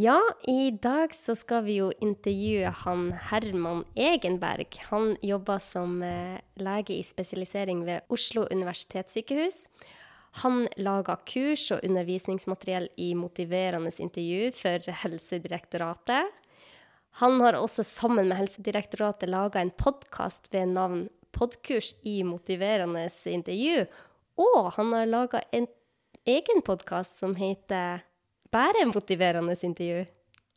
Ja, i dag så skal vi jo intervjue han Herman Egenberg. Han jobber som eh, lege i spesialisering ved Oslo universitetssykehus. Han lager kurs og undervisningsmateriell i motiverende intervju for Helsedirektoratet. Han har også sammen med Helsedirektoratet laga en podkast ved navn Podkurs i motiverende intervju. Og han har laga en egen podkast som heter bare motiverende intervju.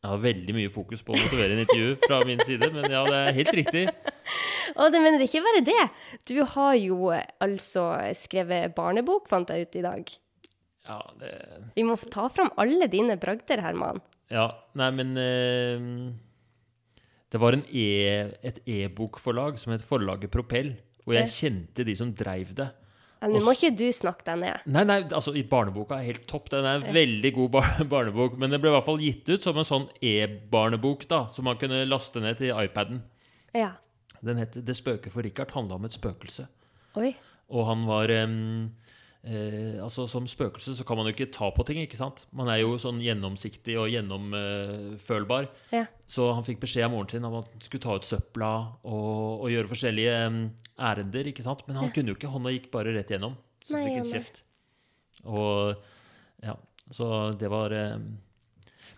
Jeg har veldig mye fokus på å motivere en intervju fra min side, men ja, det er helt riktig. Og det, men det er ikke bare det. Du har jo altså skrevet barnebok, fant jeg ut i dag. Ja, det Vi må ta fram alle dine bragder, Herman. Ja, nei, men eh, Det var en e, et e-bokforlag som het Forlaget Propell, og jeg kjente de som dreiv det. Nå må ikke du snakke deg ned. Nei, nei, altså i barneboka er helt topp. Den er en veldig god bar barnebok. Men den ble i hvert fall gitt ut som en sånn e-barnebok, da, som man kunne laste ned til iPaden. Ja. Den het 'Det spøker for Richard'. Handla om et spøkelse. Oi. Og han var em, eh, Altså, som spøkelse så kan man jo ikke ta på ting, ikke sant? Man er jo sånn gjennomsiktig og gjennomfølbar. Ja. Så han fikk beskjed av moren sin om at han skulle ta ut søpla og, og gjøre forskjellige ærender, ikke sant? Men han kunne jo ikke, hånda gikk bare rett gjennom. Så Nei, fikk ja, en kjeft. Og ja, så det var em,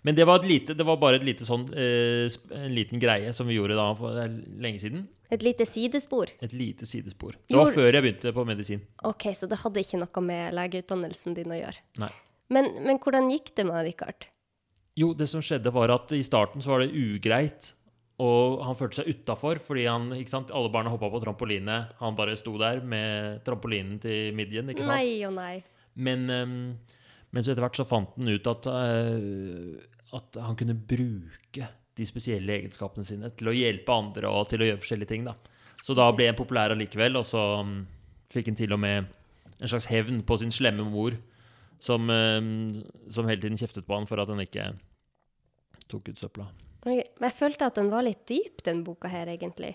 Men det var, lite, det var bare lite sånn, eh, en liten greie som vi gjorde da for er lenge siden. Et lite sidespor. Et lite sidespor. Det var Gjorde- før jeg begynte på medisin. OK, så det hadde ikke noe med legeutdannelsen din å gjøre. Nei. Men, men hvordan gikk det med Richard? Jo, det som skjedde var at i starten så var det ugreit. Og han følte seg utafor fordi han, ikke sant, alle barna hoppa på trampoline. Han bare sto der med trampolinen til midjen. ikke sant? Nei og nei. Men, ehm, men så etter hvert så fant han ut at, eh, at han kunne bruke de spesielle egenskapene sine til å hjelpe andre og til å gjøre forskjellige ting. da. Så da ble han populær allikevel, og så mm, fikk han til og med en slags hevn på sin slemme mor, som, ehm, som hele tiden kjeftet på han for at han ikke tok ut søpla. Men jeg følte at den var litt dyp, den boka her, egentlig.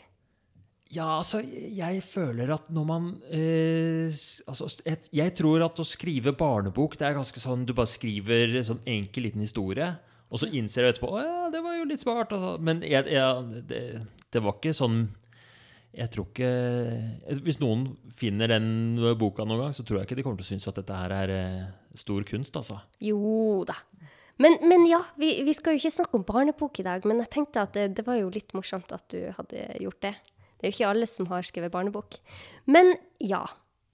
Ja, altså, jeg føler at når man eh, altså, jeg, jeg tror at å skrive barnebok, det er ganske sånn Du bare skriver en sånn enkel liten historie, og så innser jeg etterpå at ja, det var jo litt smart. Altså. Men jeg, jeg, det, det var ikke sånn Jeg tror ikke Hvis noen finner den boka noen gang, så tror jeg ikke de kommer til å synes at dette her er eh, stor kunst, altså. Jo da. Men, men ja, vi, vi skal jo ikke snakke om barnebok i dag, men jeg tenkte at det, det var jo litt morsomt at du hadde gjort det. Det er jo ikke alle som har skrevet barnebok. Men ja,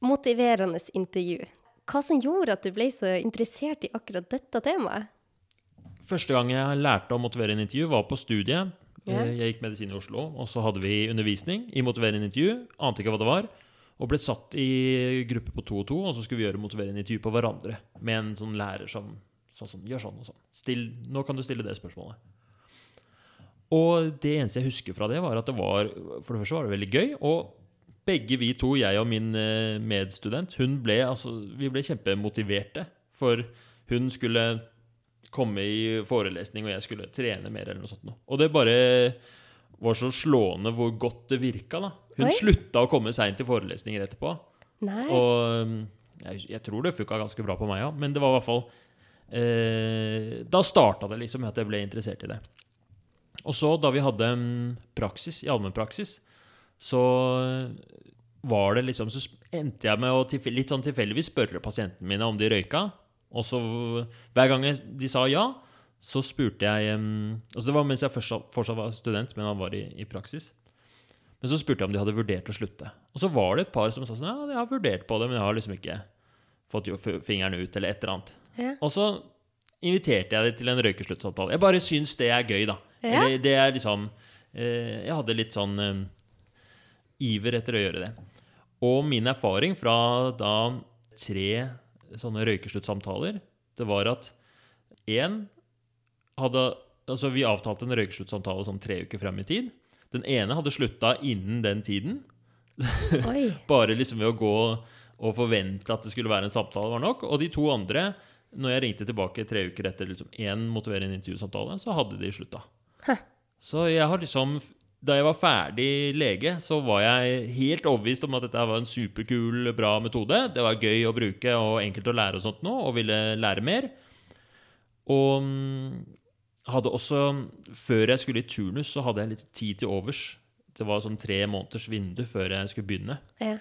motiverende intervju. Hva som gjorde at du ble så interessert i akkurat dette temaet? Første gang jeg lærte å motivere en intervju, var på studiet. Eh, Jeg gikk medisin i Oslo, og så hadde vi undervisning i motivere en intervju. Ante ikke hva det var. Og ble satt i gruppe på to og to, og så skulle vi gjøre motivere en intervju på hverandre. Med en sånn lærer som sa sånn Gjør sånn og sånn. Still, nå kan du stille det spørsmålet. Og det eneste jeg husker fra det, var at det var For det første var det veldig gøy. Og begge vi to, jeg og min eh, medstudent, hun ble, altså, vi ble kjempemotiverte. For hun skulle komme i forelesning, og jeg skulle trene mer. eller noe sånt. Og det bare var så slående hvor godt det virka. da. Hun Oi. slutta å komme seint til forelesninger etterpå. Nei. Og um, jeg, jeg tror det funka ganske bra på meg, ja. Men det var i hvert fall eh, Da starta det liksom at jeg ble interessert i det. Og så, da vi hadde um, praksis i allmennpraksis, så var det liksom Så endte jeg med å litt sånn tilfeldigvis spørre pasientene mine om de røyka. Og så hver gang de sa ja, så spurte jeg altså Det var mens jeg fortsatt, fortsatt var student, men han var i, i praksis. Men så spurte jeg om de hadde vurdert å slutte. Og så var det et par som sa sånn Ja, jeg har vurdert på det, men jeg har liksom ikke fått fingeren ut, eller et eller annet. Ja. Og så inviterte jeg dem til en røykesluttsamtale. Jeg bare syns det er gøy, da. Ja. Eller det er liksom eh, Jeg hadde litt sånn eh, iver etter å gjøre det. Og min erfaring fra da tre sånne røykesluttsamtaler, det var at én hadde Altså, vi avtalte en røykesluttsamtale sånn tre uker frem i tid. Den ene hadde slutta innen den tiden. Bare liksom ved å gå og forvente at det skulle være en samtale, var nok. Og de to andre, når jeg ringte tilbake tre uker etter liksom én motiverende intervjusamtale, så hadde de slutta. Hæ. Så jeg har liksom Da jeg var ferdig lege, så var jeg helt overbevist om at dette var en superkul, bra metode. Det var gøy å bruke og enkelt å lære og sånt nå, og ville lære mer. Og, hadde også Før jeg skulle i turnus, så hadde jeg litt tid til overs. Det var sånn tre måneders vindu før jeg skulle begynne. Ja.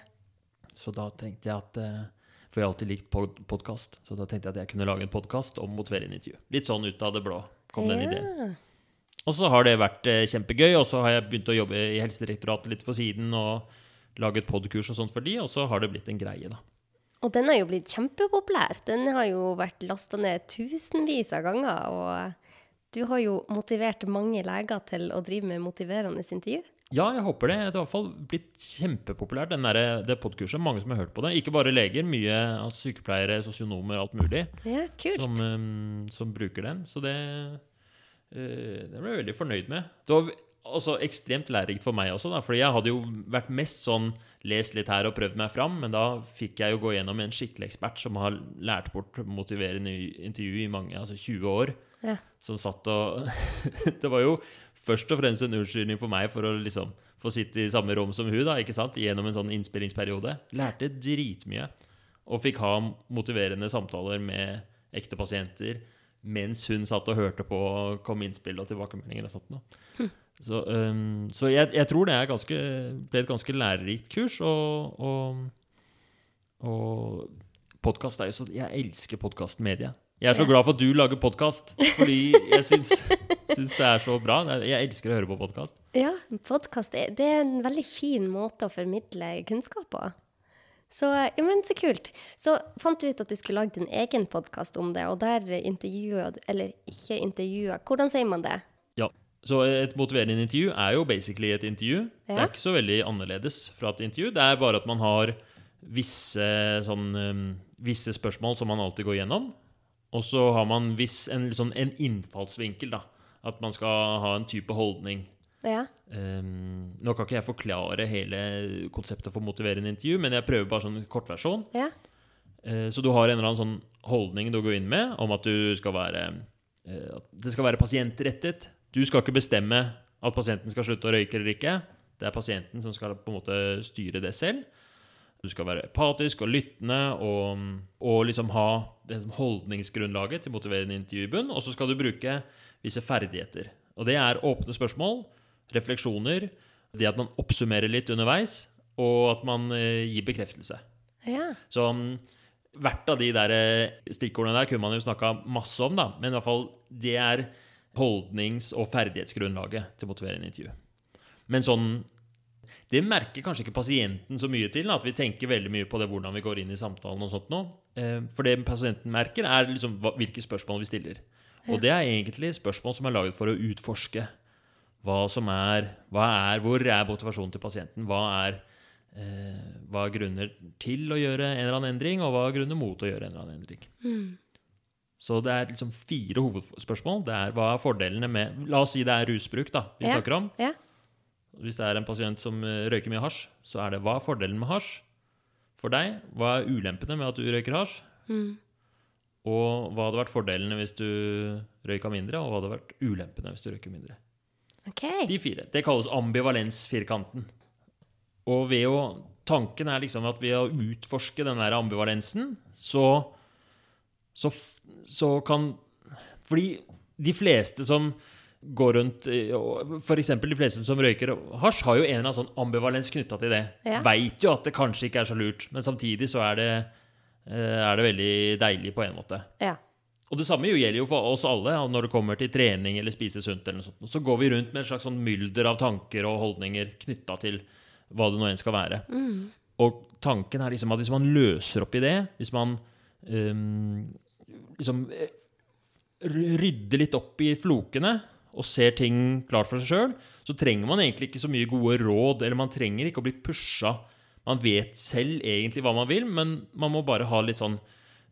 Så da tenkte jeg at eh, For jeg har alltid likt pod podkast. Så da tenkte jeg at jeg kunne lage en podkast om motiverende-intervju. Litt sånn ut av det blå kom den ideen. Og så har det vært eh, kjempegøy, og så har jeg begynt å jobbe i Helsedirektoratet litt på siden og laget podkurs og sånt for de, og så har det blitt en greie, da. Og den har jo blitt kjempepopulær. Den har jo vært lasta ned tusenvis av ganger. Og du har jo motivert mange leger til å drive med motiverende intervju. Ja, jeg håper det. Det har i hvert fall blitt kjempepopulært, den der, det podkurset. Mange som har hørt på det. Ikke bare leger, mye altså, sykepleiere, sosionomer, alt mulig, Ja, kult. som, um, som bruker den. Så det, eh, det ble jeg veldig fornøyd med. Det var også ekstremt lærerikt for meg også, da, fordi jeg hadde jo vært mest sånn lest litt her og prøvd meg fram, men da fikk jeg jo gå gjennom en skikkelig ekspert som har lært bort motiverende intervju i mange, altså 20 år Ja. som satt og Det var jo først og fremst en unnskyldning for meg for å liksom få sitte i samme rom som hun da, ikke sant? gjennom en sånn innspillingsperiode. Lærte dritmye. Og fikk ha motiverende samtaler med ekte pasienter mens hun satt og hørte på og kom innspill og tilbakemeldinger og sånt Hm. Så, um, så jeg, jeg tror det er ganske, ble et ganske lærerikt kurs. Og, og, og podkast er jo så Jeg elsker podkastmediet. Jeg er så glad for at du lager podkast, fordi jeg syns, syns det er så bra. Jeg elsker å høre på podkast. Ja, podkast det er en veldig fin måte å formidle kunnskap på. Så, ja, men så kult. Så fant du ut at du skulle lage din egen podkast om det, og der intervjua du Eller ikke intervjua, hvordan sier man det? Ja. Så et motiverende intervju er jo basically et intervju. Det er ikke så veldig annerledes fra et intervju. Det er bare at man har visse, sånn, um, visse spørsmål som man alltid går gjennom. Og så har man viss, en, sånn, en innfallsvinkel, da. At man skal ha en type holdning. Ja. Um, nå kan ikke jeg forklare hele konseptet for motiverende intervju, men jeg prøver bare sånn kortversjon. Ja. Uh, Så du har en eller annen sånn holdning du går inn med om at du skal være uh, det skal være pasientrettet. Du skal ikke bestemme at pasienten skal slutte å røyke eller ikke. Det er pasienten som skal på en måte styre det selv. Du skal være epatisk og lyttende og, og liksom ha det holdningsgrunnlaget til motiverende intervju i bunn. Og så skal du bruke visse ferdigheter. Og det er åpne spørsmål, refleksjoner, det at man oppsummerer litt underveis, og at man eh, gir bekreftelse. ja. Så um, hvert av de der eh, stikkordene der kunne man jo snakka masse om, da. Men i hvert fall det er holdnings- og ferdighetsgrunnlaget til motiverende intervju. Men sånn Det merker kanskje ikke pasienten så mye til, at vi tenker veldig mye på det hvordan vi går inn i samtalen og sånt nå. Eh, For det pasienten merker, er liksom hvilke spørsmål vi stiller. Og det er egentlig spørsmål som er laget for å utforske hva som er, hva er Hvor er motivasjonen til pasienten? Hva er eh, hva er grunner til å gjøre en eller annen endring, og hva er grunner mot å gjøre en eller annen endring. Så det er liksom fire hovedspørsmål. Det er hva er fordelene med La oss si det er rusbruk da, vi Ja. snakker om. Ja. Hvis det er en pasient som eh, røyker mye hasj, så er det hva er fordelen med hasj for deg? Hva er ulempene med at du røyker hasj? Mm. Og hva hadde vært fordelene hvis du røyka mindre, og hva hadde vært ulempene hvis du røyker mindre? OK. De fire. Det kalles ambivalensfirkanten. Og ved å Tanken er liksom at ved å utforske den der ambivalensen, så, så, så kan Fordi de fleste som går rundt F.eks. For eksempel de fleste som røyker hasj, har jo en eller annen sånn ambivalens knytta til det. Ja. Veit jo at det kanskje ikke er så lurt, men samtidig så er det, eh, er det veldig deilig på en måte. Ja. Og det samme gjelder jo for oss alle når det kommer til trening eller spise sunt. eller noe sånt. Så går vi rundt med et slags sånn mylder av tanker og holdninger knytta til hva det nå enn skal være. Og tanken er liksom at hvis man løser opp i det, hvis man um, liksom eh, rydder litt opp i flokene og ser ting klart for seg sjøl, så trenger man egentlig ikke så mye gode råd, eller man trenger ikke å bli pusha. Man vet selv egentlig hva man vil, men man må bare ha litt sånn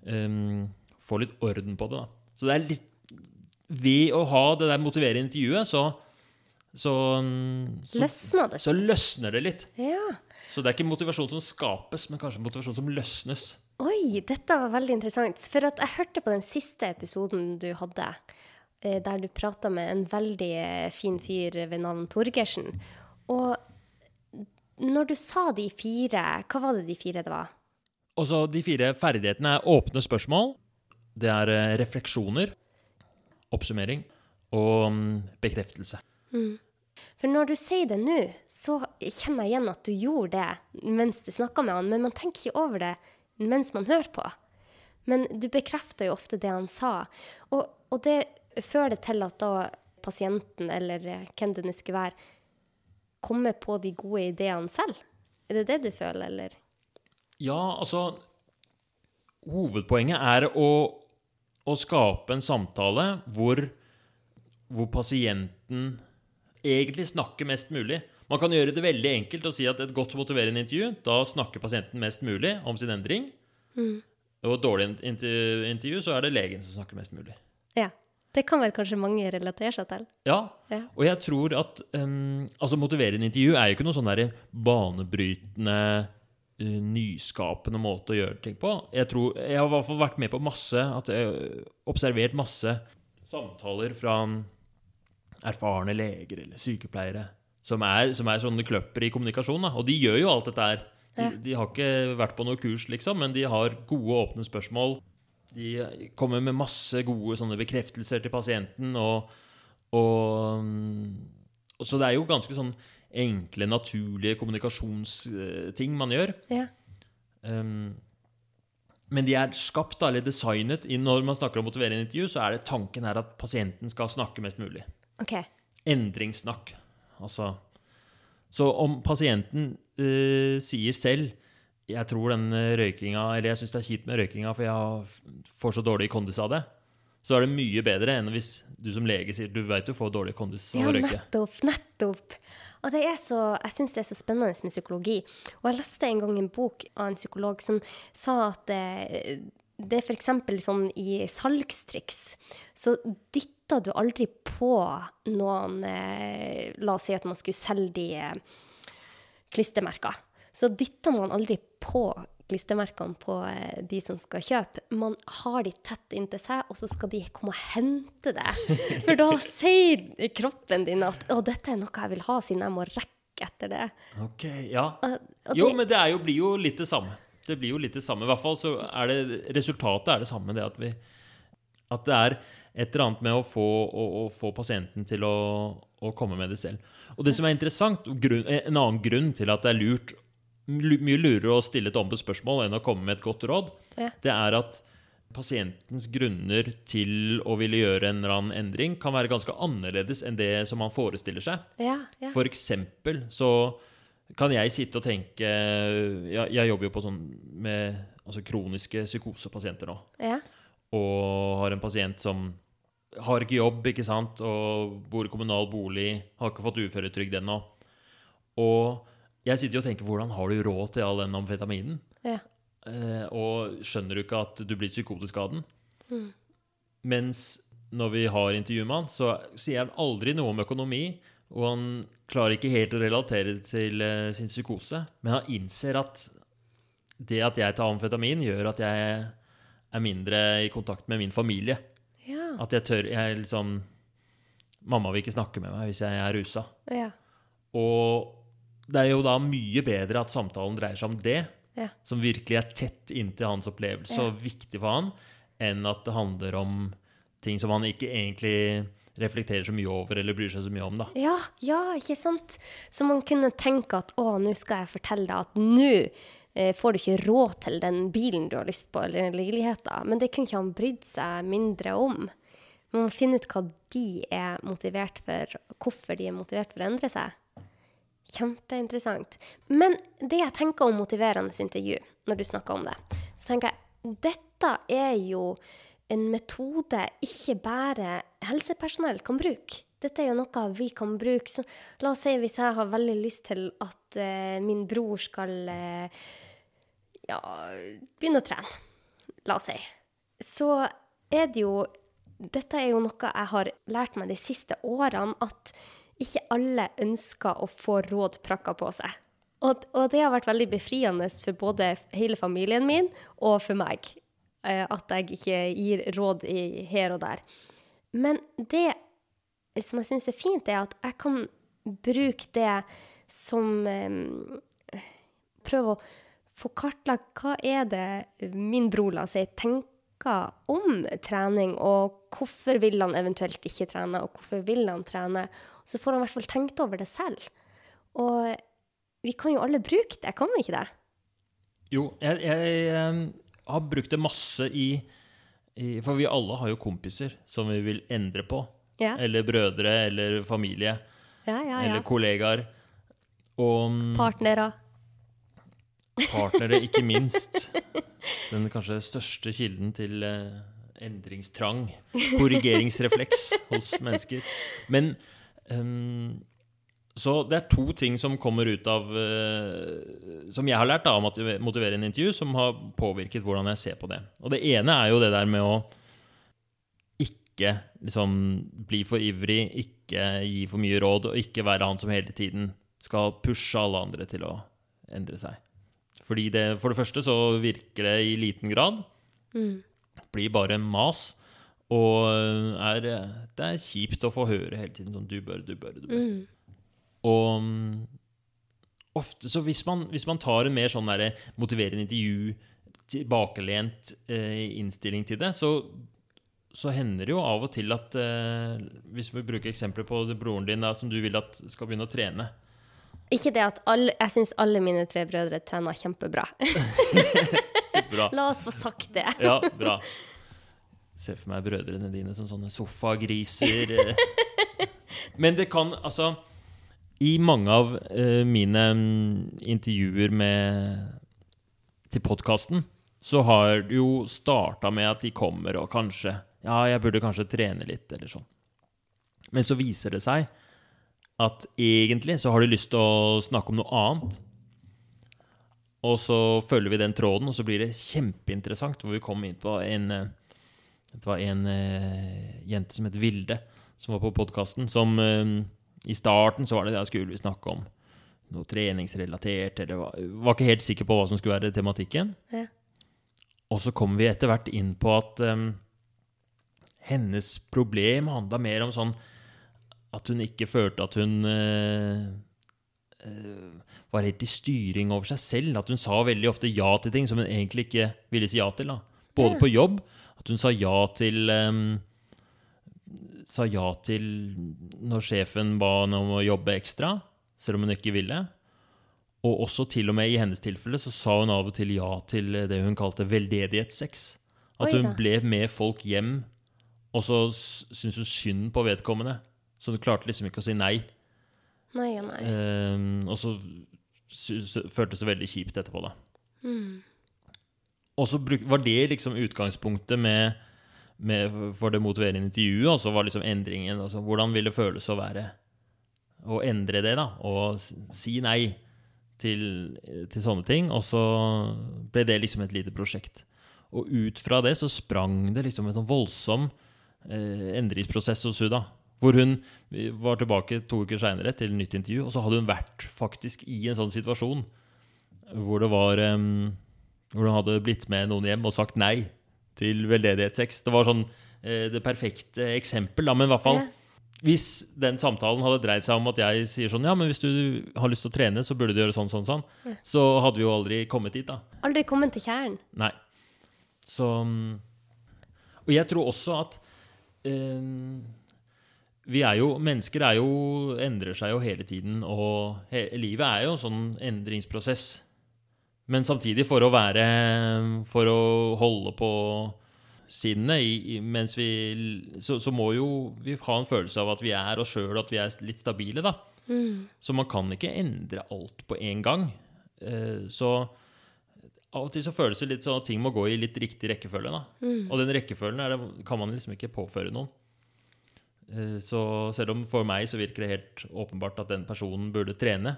ehm, Få litt orden på det, da. Så det er litt Ved å ha det der motiverende intervjuet, så så, så, løsner det? så løsner det litt. Ja. Så det er ikke motivasjon som skapes, men kanskje motivasjon som løsnes. Oi, dette var veldig interessant. For at jeg hørte på den siste episoden du hadde, eh, der du prata med en veldig eh, fin fyr ved navn Torgersen. Og når du sa de fire, hva var det de fire det var? Også De fire ferdighetene er åpne spørsmål, det er eh, refleksjoner, oppsummering og mm, bekreftelse. For når du sier det nå, så kjenner jeg igjen at du gjorde det mens du snakka med han, men man tenker ikke over det mens man hører på. Men du bekrefter jo ofte det han sa. Og, og det fører det til at da pasienten, eller eh, hvem det nå skulle være, kommer på de gode ideene selv. Er det det du føler, eller? Ja, altså Hovedpoenget er å, å skape en samtale hvor, hvor pasienten egentlig snakker mest mulig. Man kan gjøre det veldig enkelt og si at et godt motiverende intervju, da snakker pasienten mest mulig om sin endring. Og et dårlig intervju, så er det legen som snakker mest mulig. Ja. Det kan vel kanskje mange relatere seg til? Ja, Ja. og jeg tror at um, altså motiverende intervju er jo ikke noe sånn derre banebrytende, nyskapende måte å gjøre ting på. Jeg, tror, jeg har i hvert fall vært med på masse, at jeg har observert masse samtaler fra um, erfarne leger eller sykepleiere som er, som er sånne kløpper i kommunikasjon. Da. Og de gjør jo alt dette her. De, de har ikke vært på noe kurs, liksom, men de har gode, åpne spørsmål. De kommer med masse gode sånne bekreftelser til pasienten. Og, og, mm, og Så det er jo ganske sånn enkle, naturlige kommunikasjonsting man gjør. Ja. Um, men de er skapt, eller designet Når man snakker om motiverende intervju, så er det tanken her at pasienten skal snakke mest mulig. Okay. Endringssnakk. Altså Så om pasienten uh, sier selv jeg tror den eh, røykinga Eller jeg syns det er kjipt med røykinga, for jeg får så dårlig kondis av det. Så er det mye bedre enn hvis du som lege sier du vet du får dårlig kondis av Ja, å røyke. nettopp. Nettopp. Og så, jeg syns det er så spennende med psykologi. Og jeg leste en gang en bok av en psykolog som sa at det, det er f.eks. sånn i salgstriks, så dytter du aldri på noen eh, La oss si at man skulle selge de eh. Så dytter man aldri på klistremerkene på eh, de som skal kjøpe. Man har de tett inntil seg, og så skal de komme og hente det. For da sier kroppen din at 'Å, dette er noe jeg vil ha, siden jeg må rekke etter det'. Ok, ja. Og, og Jo, det- men det jo, blir jo litt det samme. Det blir jo litt det samme. I hvert fall så er det Resultatet er det samme. Det at vi At det er et eller annet med å få, å, å få pasienten til å, å komme med det selv. Og det som er interessant, grunn, en annen grunn til at det er lurt lu- mye lurere å stille et åpent spørsmål enn å komme med et godt råd, Ja. det er at pasientens grunner til å ville gjøre en eller annen endring kan være ganske annerledes enn det som man forestiller seg. ja, ja. For eksempel så kan jeg sitte og tenke Jeg, jeg jobber jo på sånn med altså kroniske psykosepasienter nå. ja. Og har en pasient som har ikke jobb, ikke sant, og bor i kommunal bolig, har ikke fått uføretrygd ennå. Og jeg sitter jo og tenker hvordan har du råd til all den amfetaminen? ja. Eh, og skjønner du ikke at du blir psykotisk av den? Mens når vi har intervju med han, så sier han aldri noe om økonomi. Og han klarer ikke helt å relatere det til eh, sin psykose. Men han innser at det at jeg tar amfetamin, gjør at jeg er mindre i kontakt med min familie. ja. At jeg tør jeg liksom Mamma vil ikke snakke med meg hvis jeg er rusa. ja. Og det er jo da mye bedre at samtalen dreier seg om det, Ja. som virkelig er tett inntil hans opplevelse Ja. og viktig for han, enn at det handler om ting som han ikke egentlig reflekterer så mye over eller bryr seg så mye om. da. Ja, ja, ikke sant? Så man kunne tenke at å, nå skal jeg fortelle deg at nå eh, får du ikke råd til den bilen du har lyst på, eller den leiligheten. Men det kunne ikke han brydd seg mindre om. Man må finne ut hva de er motivert for, hvorfor de er motivert for å endre seg. Kjempeinteressant. Men det jeg tenker om motiverende intervju, når du snakker om det, så tenker jeg dette er jo en metode ikke bare helsepersonell kan bruke. Dette er jo noe vi kan bruke. Så la oss si hvis jeg har veldig lyst til at eh, min bror skal eh, ja, begynne å trene. La oss si. Så er det jo Dette er jo noe jeg har lært meg de siste årene, at ikke alle ønsker å få råd prakka på seg. Og, og det har vært veldig befriende for både hele familien min og for meg. eh, At jeg ikke gir råd i, her og der. Men det som jeg syns er fint, er at jeg kan bruke det som eh, Prøve å få kartlagt hva er det min bror la seg tenke om trening, og hvorfor vil han eventuelt ikke trene, og hvorfor vil han trene. Så får han i hvert fall tenkt over det selv. Og vi kan jo alle bruke det, kan vi ikke det? Jo, jeg, jeg jeg har brukt det masse i, i For vi alle har jo kompiser som vi vil endre på. Ja, Eller brødre, eller familie, ja, ja. eller kollegaer. Og mm, Partnere. partnere, ikke minst. Den kanskje største kilden til eh, endringstrang, korrigeringsrefleks hos mennesker. Men ehm, Så det er to ting som kommer ut av uh, Som jeg har lært av motive- motivere en intervju, som har påvirket hvordan jeg ser på det. Og det ene er jo det der med å ikke liksom bli for ivrig, ikke gi for mye råd, og ikke være han som hele tiden skal pushe alle andre til å endre seg. Fordi det, for det første så virker det i liten grad. Mm. Blir bare mas. Og er, det er kjipt å få høre hele tiden sånn du bør, du bør, du bør. Mm. Og mm, ofte så hvis man, hvis man tar en mer sånn der, motiverende intervju, tilbakelent eh, innstilling til det, så, så hender det jo av og til at eh, Hvis vi bruker eksempler på broren din da, som du vil at skal begynne å trene, Ikke det at alle Jeg syns alle mine tre brødre trener kjempebra. Bra. La oss få sagt det. Ja, bra. Se for meg brødrene dine som sånne sofagriser. eh. Men det kan altså I mange av uh, mine mm, intervjuer med til podkasten, så har det jo starta med at de kommer og kanskje Ja, jeg burde kanskje trene litt, eller sånn. Men så viser det seg at egentlig så har de lyst til å snakke om noe annet. Og så følger vi den tråden, og så blir det kjempeinteressant. Hvor vi kommer inn på en eh, Det var en eh, jente som het Vilde, som var på podkasten. Som eh, I starten så var det der skulle vi snakke om noe treningsrelatert, eller var, var ikke helt sikker på hva som skulle være tematikken. Ja. Og så kom vi etter hvert inn på at um, hennes problem handla mer om sånn at hun ikke følte at hun uh, uh, var helt i styring over seg selv. At hun sa veldig ofte ja til ting som hun egentlig ikke ville si ja til. da. Både Ja. på jobb, at hun sa ja til um, Sa ja til når sjefen ba henne om å jobbe ekstra, selv om hun ikke ville. Og også til og med i hennes tilfelle så sa hun av og til ja til det hun kalte veldedighetssex. At hun ble med folk hjem, og så syntes hun synd på vedkommende. Så hun klarte liksom ikke å si nei. Nei nei. Um, og så føltes det veldig kjipt etterpå, da. Mm. Og så var det liksom utgangspunktet med, med, for det motiverende intervjuet. Og så var liksom endringen altså, Hvordan vil det føles å være Å endre det, da? Og si nei til, til sånne ting. Og så ble det liksom et lite prosjekt. Og ut fra det så sprang det liksom en sånn voldsom eh, endringsprosess hos hun, da. Hvor hun var tilbake to uker seinere til nytt intervju, og så hadde hun vært faktisk i en sånn situasjon hvor det var em, Hvor han hadde blitt med noen hjem og sagt nei til veldedighetssex. Det var sånn eh, det perfekte eksempel, da, men i hvert fall. Hvis den samtalen hadde dreid seg om at jeg sier sånn Ja, men hvis du har lyst til å trene, så burde du gjøre sånn, sånn, sånn, Ja. så hadde vi jo aldri kommet dit, da. Aldri kommet til kjernen. Nei. Så Og jeg tror også at eh, vi er jo, Mennesker er jo, endrer seg jo hele tiden, og he, livet er jo en sånn endringsprosess. Men samtidig, for å være For å holde på sinnet mens vi så, så må jo vi ha en følelse av at vi er oss sjøl, at vi er litt stabile, da. Mm. Så man kan ikke endre alt på en gang. Uh, Så av og til så føles det litt sånn at ting må gå i litt riktig rekkefølge. da. Mm. Og den rekkefølgen det, kan man liksom ikke påføre noen. Eh, Så selv om for meg så virker det helt åpenbart at den personen burde trene,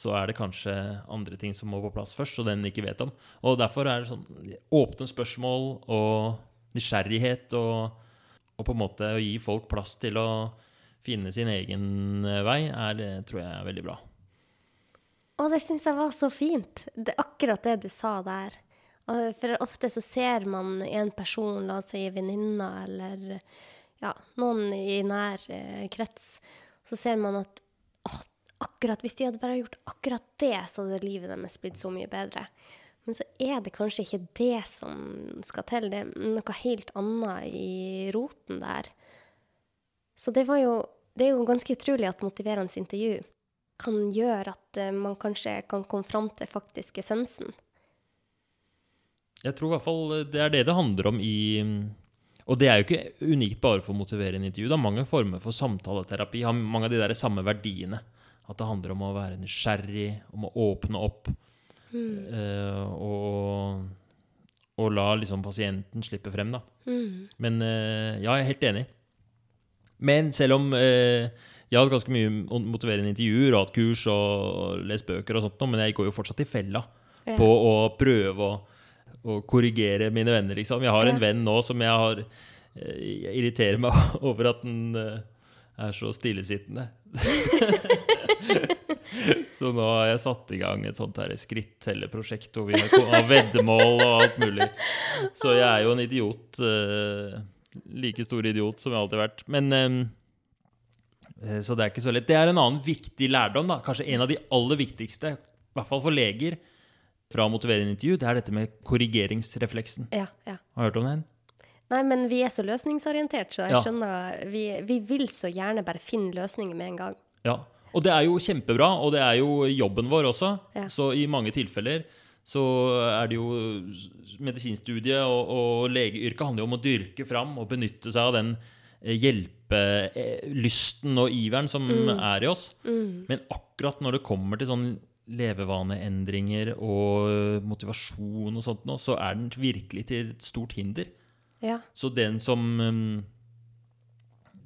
så er det kanskje andre ting som må på plass først, og den ikke vet om. Og derfor er det sånn åpne spørsmål og nysgjerrighet og, og på en måte å gi folk plass til å finne sin egen vei, er, tror jeg er veldig bra. Og det syns jeg var så fint. Det er akkurat det du sa der. For ofte så ser man en person, la oss si venninna eller ja, noen i nær eh, krets, så ser man at åh, akkurat hvis de hadde bare gjort akkurat det, så hadde livet deres blitt så mye bedre. Men så er det kanskje ikke det som skal til. Det er noe helt annet i roten der. Så det jo Det er jo ganske utrolig at motiverende intervju kan gjøre at eh, man kanskje kan komme fram til faktisk essensen. Jeg tror i hvert fall det er det det handler om i Og det er jo ikke unikt bare for å motivere en intervju. Det er mange former for samtaleterapi. Har mange av de der samme verdiene. At det handler om å være nysgjerrig, om å åpne opp. eh, og, og la liksom pasienten slippe frem, da. Mm. Men eh, ja, jeg er helt enig. Men selv om eh, jeg har hatt ganske mye motiverende intervjuer og hatt kurs og lest bøker og sånt, men jeg går jo fortsatt i fella Ja. på å prøve å, å korrigere mine venner, liksom. Jeg har en venn nå som jeg har Jeg irriterer meg over at den er så stillesittende. så nå har jeg satt i gang et sånt her skrittellerprosjekt hvor vi har veddemål og alt mulig. Så jeg er jo en idiot. Uh, like stor idiot som jeg alltid har vært. Men eh, Så det er ikke så lett. Det er en annen viktig lærdom, da. Kanskje en av de aller viktigste, i hvert fall for leger, fra motiverende intervju, det er dette med korrigeringsrefleksen. Ja, ja. Har du hørt om den? Nei, men vi er så løsningsorientert, så jeg Ja. skjønner vi, vi vil så gjerne bare finne løsninger med en gang. Ja. Og det er jo kjempebra, og det er jo jobben vår også. Ja. Så i mange tilfeller så er det jo Medisinstudiet og, og legeyrket handler jo om å dyrke fram og benytte seg av den eh, hjelpelysten og iveren som er i oss. Men akkurat når det kommer til sånn levevaneendringer og motivasjon og sånt nå, så er den virkelig til et stort hinder. Ja. Så den som um,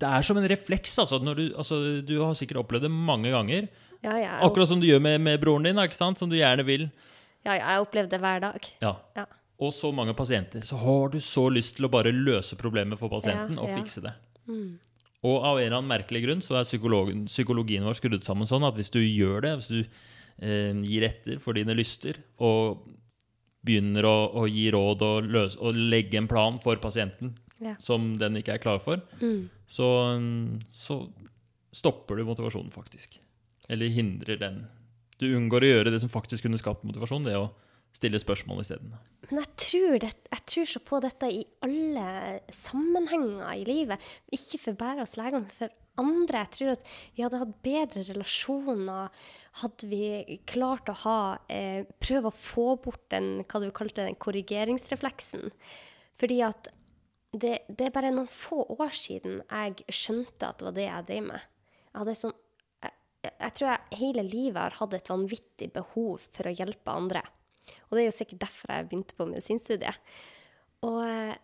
Det er som en refleks. Altså, når du, altså, du har sikkert opplevd det mange ganger. Ja, jeg, Akkurat som du gjør med, med broren din, som du gjerne vil. ja, jeg jeg opplever det hver dag. Ja. Ja. Og så mange pasienter. Så har du så lyst til å bare løse problemet for pasienten Ja, og ja. fikse det. Og av en eller annen merkelig grunn så er psykologien vår skrudd sammen sånn at hvis du gjør det, hvis du eh, gir etter for dine lyster og begynner å, å gi råd og, løse, og legge en plan for pasienten Ja. som den ikke er klar for, Mm. så, mm, så stopper du motivasjonen, faktisk. Eller hindrer den. Du unngår å gjøre det som faktisk kunne skapt motivasjon, det å stille spørsmål isteden. Men jeg tror, det, jeg tror så på dette i alle sammenhenger i livet. Ikke for bare oss leger, men for andre. Jeg tror at vi hadde hatt bedre relasjoner hadde vi klart å ha eh, Prøve å få bort den hva du kalte den korrigeringsrefleksen. Fordi at det, det er bare noen få år siden jeg skjønte at det var det jeg drev med. Jeg sånn jeg, jeg tror jeg hele livet har hatt et vanvittig behov for å hjelpe andre. Og det er jo sikkert derfor jeg begynte på medisinstudiet. Og eh,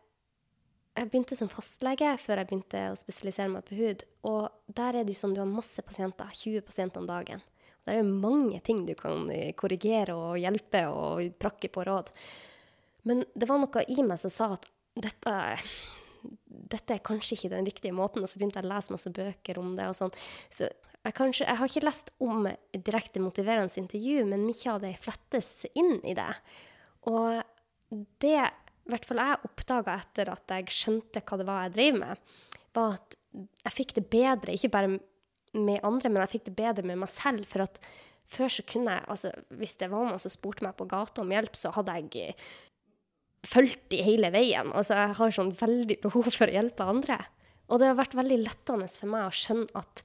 jeg begynte som fastlege før jeg begynte å spesialisere meg på hud. Og der er det jo sånn du har masse pasienter, 20 pasienter om dagen. Og der er jo mange ting du kan eh, korrigere og hjelpe og prakke på råd. Men det var noe i meg som sa at dette, dette er kanskje ikke den riktige måten. Og så begynte jeg å lese masse bøker om det. og sånn. Så jeg, kanskje, jeg har ikke lest om direkte motiverende intervju, men mye av det flettes inn i det. Og det hvert fall jeg oppdaga etter at jeg skjønte hva det var jeg drev med, var at jeg fikk det bedre, ikke bare med andre, men jeg fikk det bedre med meg selv. For at før så kunne jeg, altså hvis det var noen som spurte meg på gata om hjelp, så hadde jeg fulgt de hele veien. Altså jeg har sånn veldig behov for å hjelpe andre. Og det har vært veldig lettende for meg å skjønne at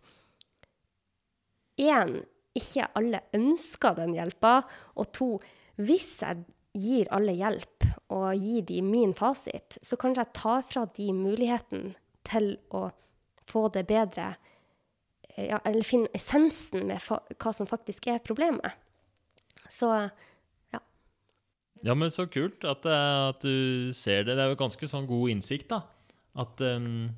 én, ikke alle ønsker den hjelpa, og to, hvis jeg gir alle hjelp og gir de min fasit, så kanskje jeg tar fra de muligheten til å få det bedre, eh, ja, eller finne essensen med hva som faktisk er problemet. Så ja. Ja, men så kult at, eh, at du ser det. Det er jo ganske sånn god innsikt, da. At, um,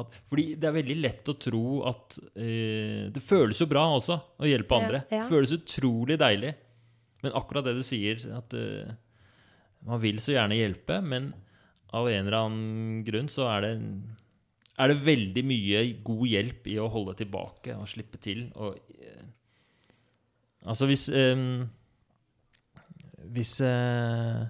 at Fordi det er veldig lett å tro at uh, Det føles jo bra også å hjelpe andre. ja. Det føles utrolig deilig. Men akkurat det du sier, at uh, man vil så gjerne hjelpe, men av en eller annen grunn så er det er det veldig mye god hjelp i å holde tilbake og slippe til. Og, uh, altså hvis ehm, hvis eh,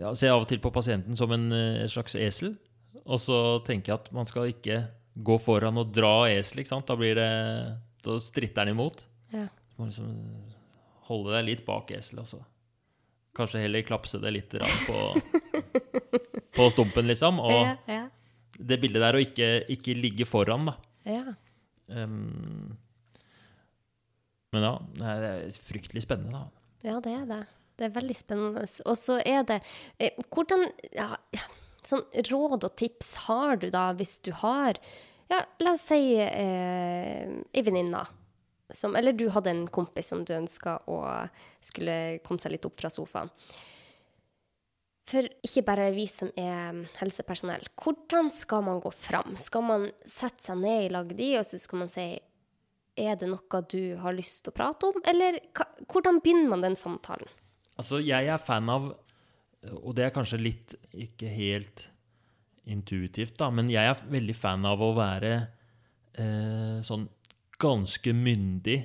ja, Ser jeg av og til på pasienten som en, en, slags esel. Og så tenker jeg at man skal ikke gå foran og dra esel. Da blir det Da stritter den imot. ja. Du må liksom holde deg litt bak eselet, også. Kanskje heller klapse det litt på, på stumpen, liksom. Og Ja, ja, det bildet der å ikke, ikke ligge foran, da. ja. Um, men ja, det er fryktelig spennende, da. Ja, det er det. Det er veldig spennende. Og så er det eh, Hvordan ja, sånn råd og tips har du da, hvis du har Ja, la oss si eh, ei venninne som Eller du hadde en kompis som du ønska å skulle komme seg litt opp fra sofaen. For ikke bare vi som er helsepersonell. Hvordan skal man gå fram? Skal man sette seg ned i lag de, og så skal man si er det noe du har lyst til å prate om, eller hvordan begynner man den samtalen? Altså, jeg er fan av Og det er kanskje litt ikke helt intuitivt, da, men jeg er veldig fan av å være eh, sånn ganske myndig,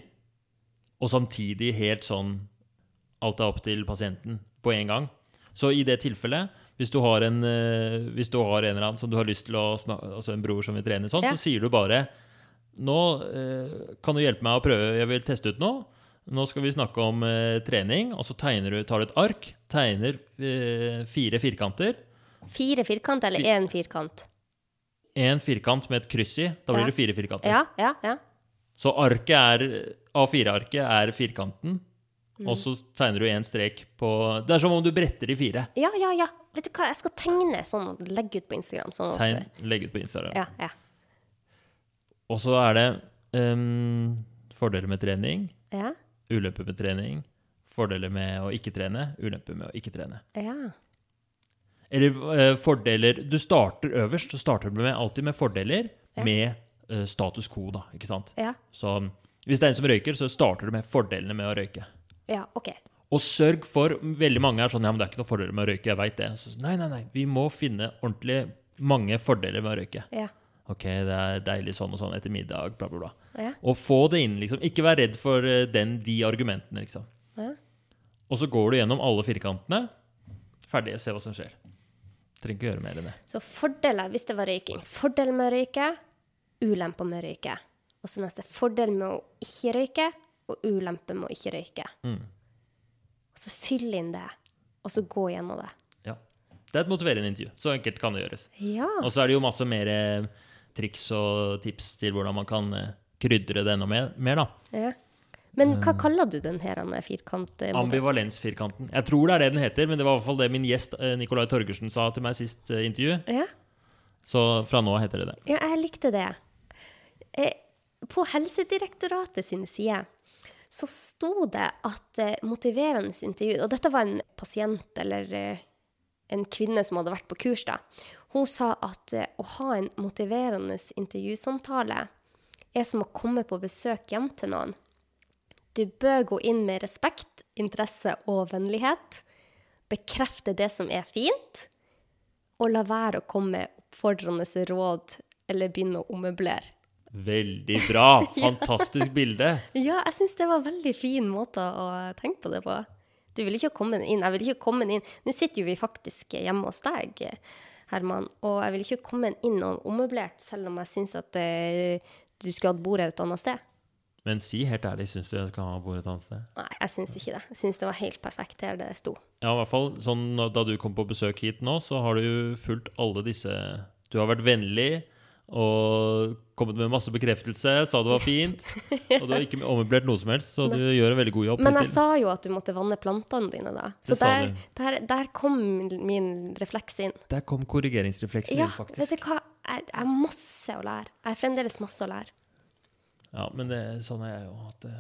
og samtidig helt sånn Alt er opp til pasienten på en gang. Så i det tilfellet, hvis du har en, eh, hvis du har en eller annen som du har lyst til å snakke Altså en bror som vil trene sånn, Ja. så sier du bare Nå eh, kan du hjelpe meg å prøve, jeg vil teste ut noe. Nå skal vi snakke om eh, trening, og så tegner du, tar du et ark, tegner eh, fire firkanter. Fire firkant eller Fi- én firkant? En firkant med et kryss i. Da blir Ja. det fire firkanter. Ja, ja, ja. Så arket er, A4-arket er firkanten, Mm. og så tegner du én strek på Det er som om du bretter de fire. Ja, ja, ja. Vet du hva, jeg skal tegne sånn og legge ut på Instagram. Sånn at, Tegn, legg ut på Instagram. Ja, ja. Og så er det ehm, fordeler med trening, Ja, ulemper med trening, fordeler med å ikke trene, ulemper med å ikke trene. ja. Eller eh, fordeler Du starter øverst, så starter du med, alltid med fordeler Ja. med eh, status quo, da, ikke sant? Ja, Så hvis det er en som røyker, så starter du med fordelene med å røyke. ja OK. Og sørg for Veldig mange er sånn Ja, men det er ikke noen fordeler med å røyke. Jeg vet det. Så, nei, nei, nei. Vi må finne ordentlig mange fordeler med å røyke. Ja. OK, det er deilig sånn og sånn etter middag, bla, bla, bla. Ja. Og få det inn, liksom. Ikke vær redd for eh, den, de argumentene, liksom. Ja. Og så går du gjennom alle firkantene. Ferdig, se hva som skjer. Trenger ikke gjøre mer enn det. Så fordeler, hvis det var røyking Fordel med å røyke, ulemper med å røyke. Og så neste fordel med å ikke røyke, og ulempe med å ikke røyke. Mm. Og så fyll inn det, og så gå gjennom det. Ja. Det er et motiverende intervju. Så enkelt kan det gjøres. Ja. Og så er det jo masse mer eh, triks og tips til hvordan man kan eh, krydre det enda mer, mer da. ja. Men hva kaller du den her eh, firkantmodellen? Ambivalensfirkanten. Jeg tror det er det den heter, men det var i hvert fall det min gjest Nikolai Nicolai Torgersen sa til meg sist eh, intervju. Ja. Så fra nå heter det det. Ja, jeg likte det. Eh, På Helsedirektoratet sine sider så sto det at eh, motiverende intervju Og dette var en pasient eller eh, en kvinne som hadde vært på kurs, da. Hun sa at eh, å ha en motiverende intervjusamtale er som å komme på besøk hjem til noen. Du bør gå inn med respekt, interesse og vennlighet. Bekrefte det som er fint, og la være å komme med oppfordrende råd eller begynne å ommøblere. Veldig bra! Fantastisk bilde. Ja, jeg syns det var en veldig fin måte å tenke på det på. Du vil ikke komme inn. Jeg vil ikke komme inn. Nå sitter jo vi faktisk hjemme hos deg, Herman, og jeg vil ikke komme inn og ommøblert, selv om jeg syns at eh, du skulle hatt bordet et annet sted. Men si helt ærlig, syns du jeg skal ha bordet et annet sted? Nei, jeg syns ikke det. Jeg syns det var helt perfekt her det sto. Ja, i hvert fall sånn da du kom på besøk hit nå, så har du jo fulgt alle disse Du har vært vennlig og kommet med masse bekreftelse, sa det var fint. Og du har ikke ommøblert noe som helst, så du gjør en veldig god jobb. Men jeg sa jo at du måtte vanne plantene dine, da. Så der, der, der kom min refleks inn. Der kom korrigeringsrefleksen Ja, din, vet du hva? Jeg jeg har masse å lære. Jeg har fremdeles masse å lære. Ja, men det, sånn er jeg jo. At, det...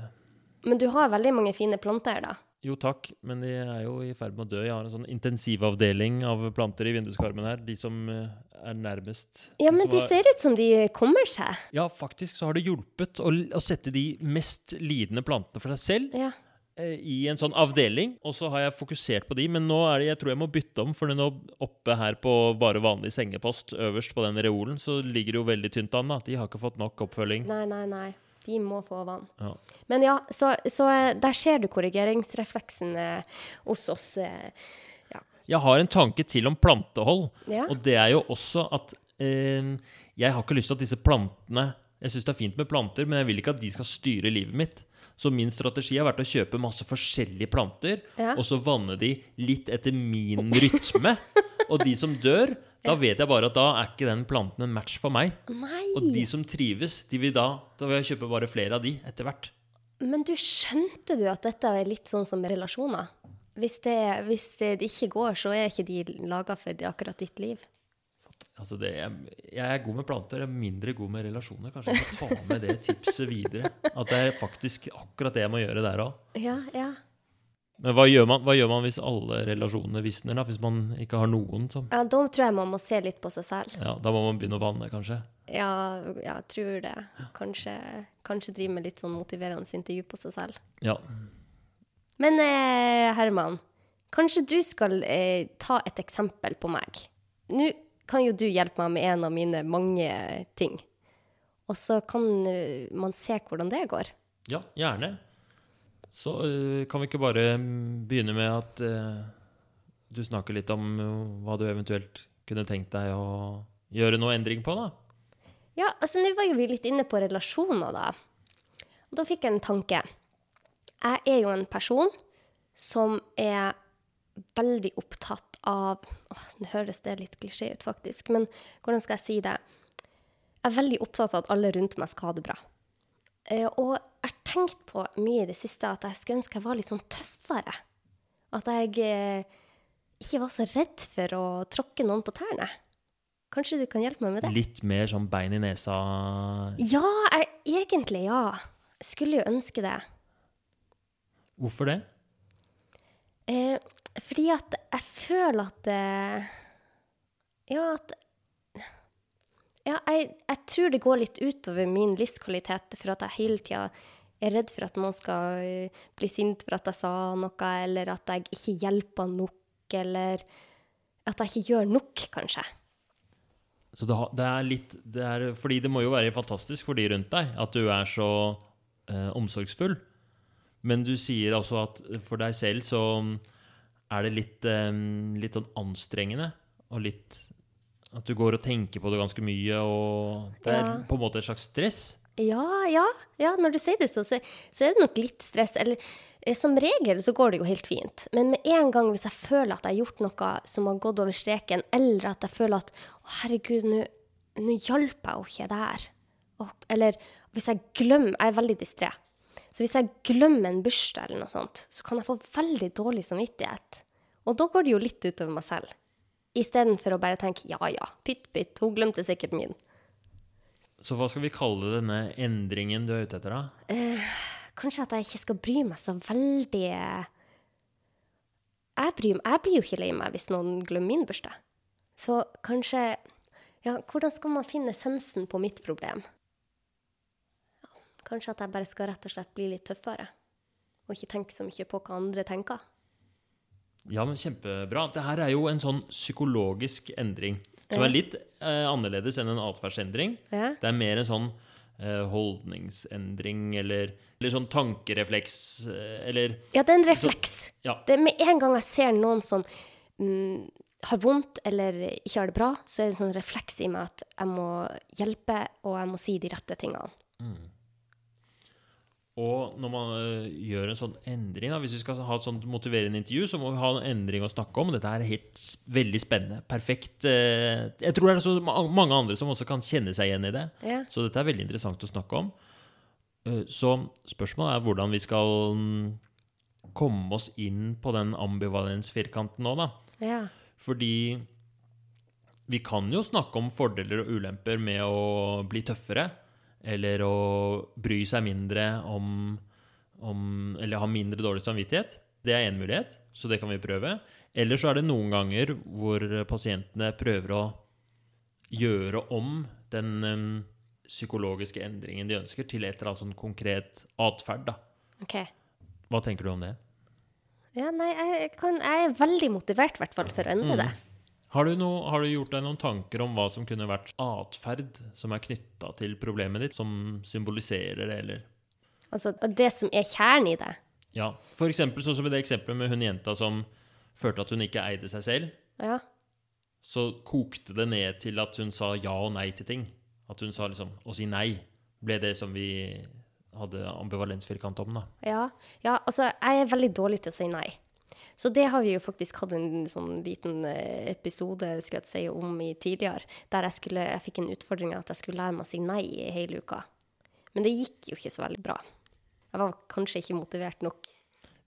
Men du har veldig mange fine planter, da. jo takk, men de er jo i ferd med å dø. Jeg har en sånn intensivavdeling av planter i vinduskarmen her. De som eh, er nærmest. Ja, men de har- ser ut som de kommer seg. Ja, faktisk så har det hjulpet å, å sette de mest lidende plantene for seg selv Ja. Eh, i en sånn avdeling, og så har jeg fokusert på de, men nå er det, jeg tror jeg må bytte om, for nå oppe her på bare vanlig sengepost, øverst på den reolen, så ligger det jo veldig tynt an, da. De har ikke fått nok oppfølging. Nei, nei, nei. De må få vann. Ja. Men ja, så, så eh, der ser du korrigeringsrefleksen eh, hos oss. eh. Jeg har en tanke til om plantehold, Ja. og det er jo også at eh, jeg har ikke lyst til at disse plantene Jeg syns det er fint med planter, men jeg vil ikke at de skal styre livet mitt. Så min strategi har vært å kjøpe masse forskjellige planter, Ja. og så vanne de litt etter min rytme. Og de som dør, da vet jeg bare at da er ikke den planten en match for meg. Nei! Og de som trives, de vil da Da vil jeg kjøpe bare flere av de etter hvert. Men du skjønte du at dette er litt sånn som relasjoner? Hvis det, hvis det ikke går, så er ikke de laga for akkurat ditt liv. Altså det, jeg, jeg er god med planter, jeg er mindre god med relasjoner. Kanskje jeg skal ta med det tipset videre. At det er faktisk akkurat det jeg må gjøre der òg. Ja, ja. Men hva gjør, man, hva gjør man hvis alle relasjonene visner? da? Hvis man ikke har noen som ja da tror jeg man må se litt på seg selv. Ja, Da må man begynne å vanne, kanskje. Ja, jeg tror det. Kanskje, kanskje drive med litt sånn motiverende intervju på seg selv. Ja. Men eh, Herman, kanskje du skal eh, ta et eksempel på meg. Nå kan jo du hjelpe meg med en av mine mange ting. Og så kan eh, man se hvordan det går. ja, gjerne. Så øh, kan vi ikke bare mm, begynne med at uh, du snakker litt om hva du eventuelt kunne tenkt deg å gjøre noe endring på, da? Ja, altså nå var jo vi litt inne på relasjoner, da. Og da fikk jeg en tanke. Jeg er jo en person som er veldig opptatt av åh, Nå høres det litt klisjé ut, faktisk, men hvordan skal jeg si det? Jeg er veldig opptatt av at alle rundt meg skal ha det bra. Eh, og jeg har tenkt på mye i det siste at jeg skulle ønske jeg var litt sånn tøffere. At jeg eh, ikke var så redd for å tråkke noen på tærne. Kanskje du kan hjelpe meg med det? Litt mer sånn bein i nesa Ja, jeg, egentlig ja. Jeg skulle jo ønske det. Hvorfor det? Eh, fordi at jeg føler at eh, Ja, at Ja, jeg, jeg tror det går litt utover min livskvalitet for at jeg hele tida er redd for at noen skal eh, bli sint for at jeg sa noe, eller at jeg ikke hjelper nok, eller at jeg ikke gjør nok, kanskje. Så det, er litt det er, Fordi det må jo være fantastisk for de rundt deg at du er så eh, omsorgsfull. Men du sier også at for deg selv så er det litt, um, litt sånn anstrengende. Og litt At du går og tenker på det ganske mye, og det er Ja. på en måte et slags stress. Ja, ja, ja, når du sier det så, så, så er det nok litt stress. Eller eh, som regel så går det jo helt fint. Men med en gang hvis jeg føler at jeg har gjort noe som har gått over streken, eller at jeg føler at å herregud, nå hjalp jeg jo ikke der. Og, eller hvis jeg glemmer Jeg er veldig distré. Så hvis jeg glemmer en bursdag eller noe sånt, så kan jeg få veldig dårlig samvittighet. Og da går det jo litt utover meg selv. Istedenfor å bare tenke ja ja, pytt pytt, hun glemte sikkert min. Så hva skal vi kalle denne endringen du er ute etter, da? Kanskje at jeg ikke skal bry meg så veldig jeg, bryr, jeg blir jo ikke lei meg hvis noen glemmer min bursdag. Så kanskje Ja, hvordan skal man finne essensen på mitt problem? Kanskje at jeg bare skal rett og slett bli litt tøffere. Og ikke tenke så mye på hva andre tenker. Ja, men kjempebra. Det her er jo en sånn psykologisk endring. Som er litt eh, annerledes enn en atferdsendring. Ja. Det er mer en sånn eh, holdningsendring eller, eller sånn tankerefleks eh, Eller Ja, det er en refleks. ja. Det med en gang jeg ser noen som mm, har vondt eller ikke har det bra, så er det en sånn refleks i meg at jeg må hjelpe, og jeg må si de rette tingene. Og når man eh, gjør en sånn endring, da, hvis vi skal ha et sånt motiverende intervju, så må vi ha en endring å snakke om. Dette er helt veldig spennende. Perfekt. eh, jeg tror det er så mange andre som også kan kjenne seg igjen i det. Ja. Så dette er veldig interessant å snakke om. Eh, Så spørsmålet er hvordan vi skal mm, komme oss inn på den ambivalensfirkanten nå, da. Ja. Fordi vi kan jo snakke om fordeler og ulemper med å bli tøffere, eller å bry seg mindre om, om Eller ha mindre dårlig samvittighet. Det er én mulighet, så det kan vi prøve. Eller så er det noen ganger hvor pasientene prøver å gjøre om den um, psykologiske endringen de ønsker, til et eller annet sånn konkret atferd. da. OK. Hva tenker du om det? Ja, nei, jeg, kan, jeg er veldig motivert i hvert fall for å endre det. Har du, noe, har du gjort deg noen tanker om hva som kunne vært atferd som er knytta til problemet ditt, som symboliserer det, eller Altså det som er kjernen i det. Ja, for eksempel sånn som i det eksempelet med hun jenta som følte at hun ikke eide seg selv. Ja. Så kokte det ned til at hun sa ja og nei til ting. At hun sa liksom å si nei ble det som vi hadde ambivalensfirkant om, da. Ja, ja, altså jeg er veldig dårlig til å si nei. Så det har vi jo faktisk hatt en sånn liten eh, episode skulle jeg si, om i tidligere, der jeg, skulle, jeg fikk en utfordring at jeg skulle lære meg å si nei i hele uka. Men det gikk jo ikke så veldig bra. Jeg var kanskje ikke motivert nok.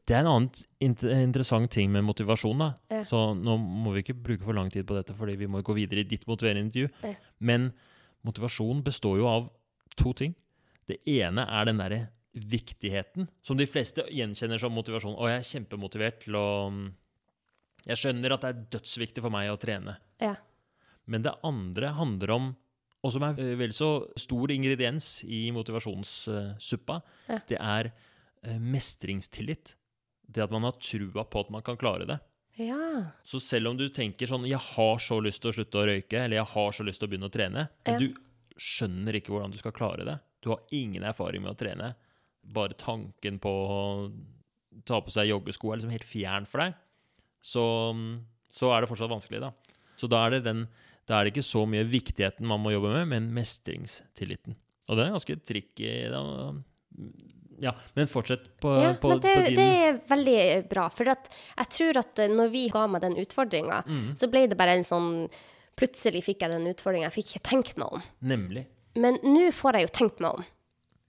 Det er en annen int- interessant ting med motivasjon. da. Ja. Så nå må vi ikke bruke for lang tid på dette, fordi vi må gå videre i ditt motiverende intervju. Ja. Men motivasjon består jo av to ting. Det ene er den derre viktigheten, som de fleste gjenkjenner som motivasjon. Og jeg er kjempemotivert til å Jeg skjønner at det er dødsviktig for meg å trene. Ja. Men det andre handler om, og som er eh, vel så stor ingrediens i motivasjonssuppa, Ja. det er eh, mestringstillit. Det at man har trua på at man kan klare det. Ja. Så selv om du tenker sånn 'Jeg har så lyst til å slutte å røyke', eller 'Jeg har så lyst til å begynne å trene', men Ja. du skjønner ikke hvordan du skal klare det. Du har ingen erfaring med å trene. Bare tanken på å ta på seg joggesko er liksom helt fjern for deg. Så, så er det fortsatt vanskelig, da. Så da er det den da er det ikke så mye viktigheten man må jobbe med, men mestringstilliten. Og det er ganske tricky. Da. Ja, men fortsett på, ja på, men det, på din det er veldig bra. For jeg tror at eh, når vi ga meg den utfordringa, Mm. så ble det bare en sånn Plutselig fikk jeg den utfordringa. Jeg fikk ikke tenkt meg om. Nemlig. Men nå får jeg jo tenkt meg om.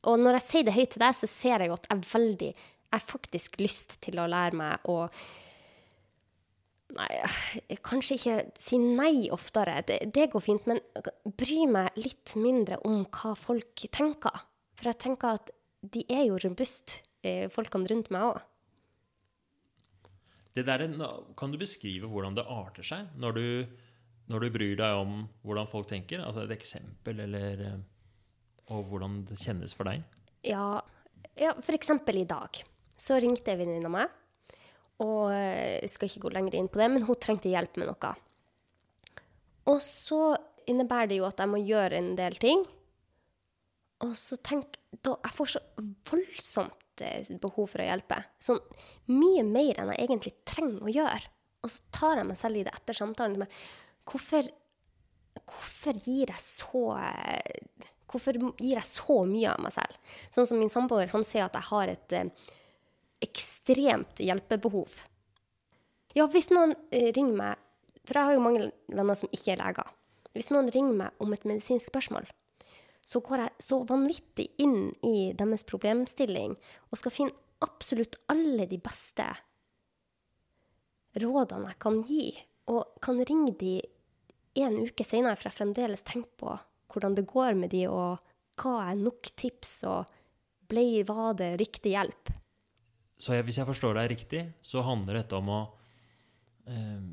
Og når jeg sier det høyt til deg, så ser jeg at jeg veldig Jeg har faktisk lyst til å lære meg å Nei, kanskje ikke si nei oftere. Det, det går fint. Men bry meg litt mindre om hva folk tenker. For jeg tenker at de er jo robuste, eh, folkene rundt meg òg. Kan du beskrive hvordan det arter seg når du, når du bryr deg om hvordan folk tenker? Altså et eksempel, eller eh, Og hvordan det kjennes for deg? Ja, ja, eksempel i dag. Så ringte en venninne meg. Og eh, jeg skal ikke gå lenger inn på det, men hun trengte hjelp med noe. Og så innebærer det jo at jeg må gjøre en del ting. Og så tenk da, Jeg får så voldsomt eh, behov for å hjelpe. Sånn mye mer enn jeg egentlig trenger å gjøre. Og så tar jeg meg selv i det etter samtalen. Hvorfor, hvorfor gir jeg så eh, Hvorfor gir jeg så mye av meg selv? Sånn som min samboer, han sier at jeg har et eh, ekstremt hjelpebehov. Ja, hvis noen eh, ringer meg For jeg har jo mange venner som ikke er leger. Hvis noen ringer meg om et medisinsk spørsmål, så går jeg så vanvittig inn i deres problemstilling og skal finne absolutt alle de beste rådene jeg kan gi. Og kan ringe de en uke senere, for jeg fremdeles tenker på hvordan det går med de, og hva er nok tips, og ble, var det riktig hjelp? Så jeg, hvis jeg forstår deg riktig, så handler dette om å eh,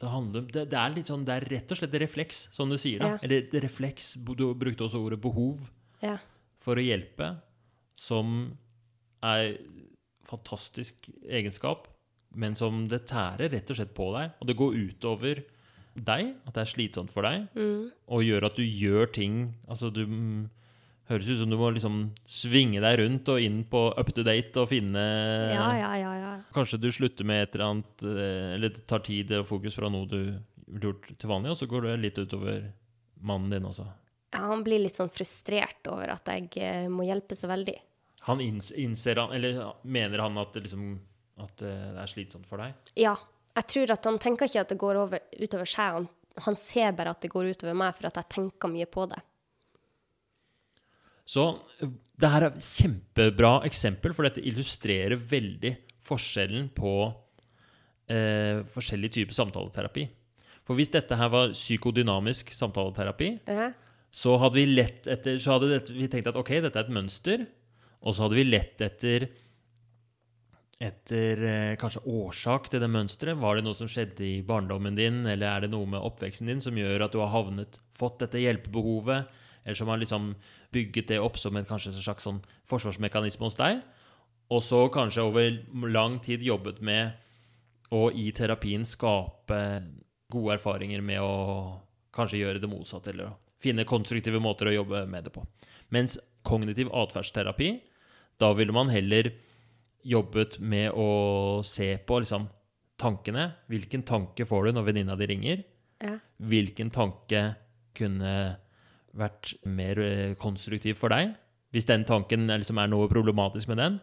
det, handler, det, det er litt sånn, det er rett og slett refleks, som du sier. da. Ja. Eller refleks, Du brukte også ordet behov Ja. for å hjelpe, som er fantastisk egenskap, men som det tærer rett og slett på deg. Og det går utover deg, at det er slitsomt for deg, og gjør at du gjør ting Altså, du mm, høres ut som du må liksom svinge deg rundt og inn på up to date og finne ja, ja, ja, ja. Kanskje du slutter med et eller annet eh, Eller det tar tid og fokus fra noe du ville gjort til vanlig, og så går det litt utover mannen din også. Ja, han blir litt sånn frustrert over at jeg eh, må hjelpe så veldig. Han inns, innser han, eller mener han at det, liksom, at eh, det er slitsomt for deg? Ja, jeg tror at han tenker ikke at det går over, utover seg. Han, han ser bare at det går utover meg, for at jeg tenker mye på det. Så det her er et kjempebra eksempel, for dette illustrerer veldig forskjellen på eh, forskjellige typer samtaleterapi. For hvis dette her var psykodynamisk samtaleterapi, Ja. så hadde vi lett etter Så hadde vi tenkt at ok, dette er et mønster, og så hadde vi lett etter etter eh, kanskje årsak til det mønsteret. Var det noe som skjedde i barndommen din, eller er det noe med oppveksten din som gjør at du har havnet, fått dette hjelpebehovet, eller som har liksom bygget det opp som en kanskje en slags sånn forsvarsmekanisme hos deg, og så kanskje over lang tid jobbet med å i terapien skape gode erfaringer med å kanskje gjøre det motsatte, eller finne konstruktive måter å jobbe med det på. Mens kognitiv atferdsterapi, da ville man heller jobbet med å se på liksom, tankene. Hvilken tanke får du når venninna di ringer? Ja. Hvilken tanke kunne vært mer eh, konstruktiv for deg. Hvis den tanken er, liksom, er noe problematisk med den.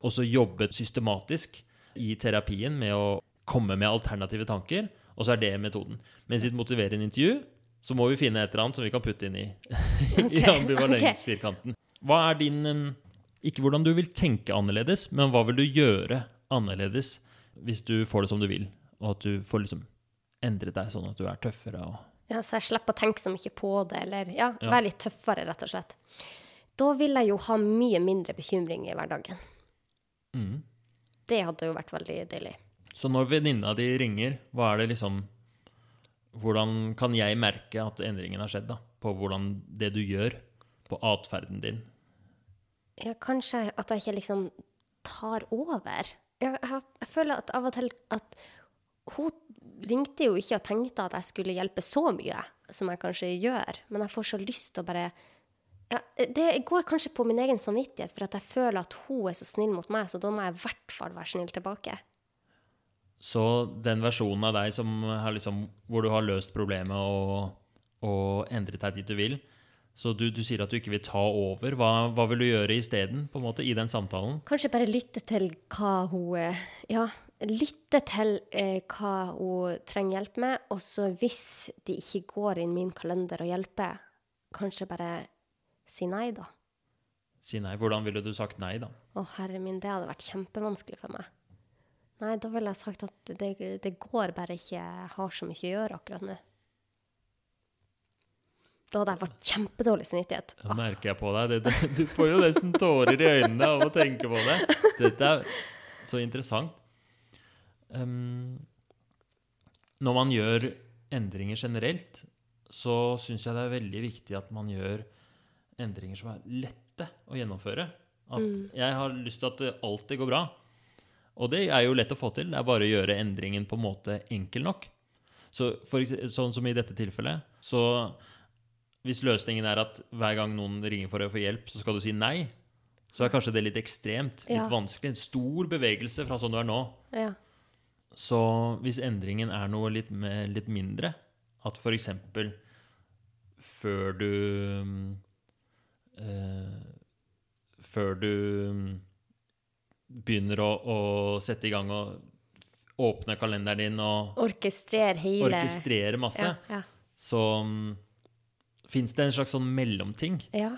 Og så jobbet systematisk i terapien med å komme med alternative tanker. Og så er det metoden. Mens i et motiverende intervju så må vi finne et eller annet som vi kan putte inn i, i Ok, ambivalensfirkanten. Hva er din Ikke hvordan du vil tenke annerledes, men hva vil du gjøre annerledes hvis du får det som du vil, og at du får liksom endret deg sånn at du er tøffere og Ja, så jeg slipper å tenke så mye på det, eller ja, Ja. være litt tøffere, rett og slett. Da vil jeg jo ha mye mindre bekymring i hverdagen. mm. Det hadde jo vært veldig deilig. Så når venninna di ringer, hva er det liksom Hvordan kan jeg merke at endringen har skjedd, da? På hvordan det du gjør, på atferden din. Ja, kanskje at jeg ikke liksom tar over. Jeg, jeg, jeg føler at av og til at hun ringte jo ikke og tenkte at jeg skulle hjelpe så mye som jeg kanskje gjør, men jeg får så lyst til å bare ja, Det går kanskje på min egen samvittighet, for at jeg føler at hun er så snill mot meg, så da må jeg i hvert fall være snill tilbake. Så den versjonen av deg som liksom, hvor du har løst problemet og, og endret deg dit du vil Så du, du sier at du ikke vil ta over. Hva, hva vil du gjøre isteden, i den samtalen? Kanskje bare lytte til hva hun eh, Ja, lytte til eh, hva hun trenger hjelp med, og så hvis det ikke går inn min kalender og hjelper, kanskje bare si nei, da. Si nei. Hvordan ville du sagt nei, da? Å, herre min, det hadde vært kjempevanskelig for meg. Nei, da ville jeg sagt at det, det går bare ikke, jeg har så mye å gjøre akkurat nå. Da hadde jeg vært kjempedårlig samvittighet. Det merker jeg på deg. Det, det, du får jo nesten tårer i øynene av å tenke på det. Dette er så interessant. Um, når man gjør endringer generelt, så syns jeg det er veldig viktig at man gjør endringer som er lette å gjennomføre. At jeg har lyst til at det alltid går bra. Og det er jo lett å få til. Det er bare å gjøre endringen på en måte enkel nok. Så for, sånn som i dette tilfellet, så hvis løsningen er at hver gang noen ringer for å få hjelp, så skal du si nei, så er kanskje det litt ekstremt, litt Ja. vanskelig. En stor bevegelse fra sånn du er nå. Ja. Så hvis endringen er noe litt, med, litt mindre, at eksempel før du eh, Før du begynner å, å sette i gang og åpne kalenderen din og Orkestrer hele orkestrere masse, Ja, så fins det en slags sånn mellomting ja.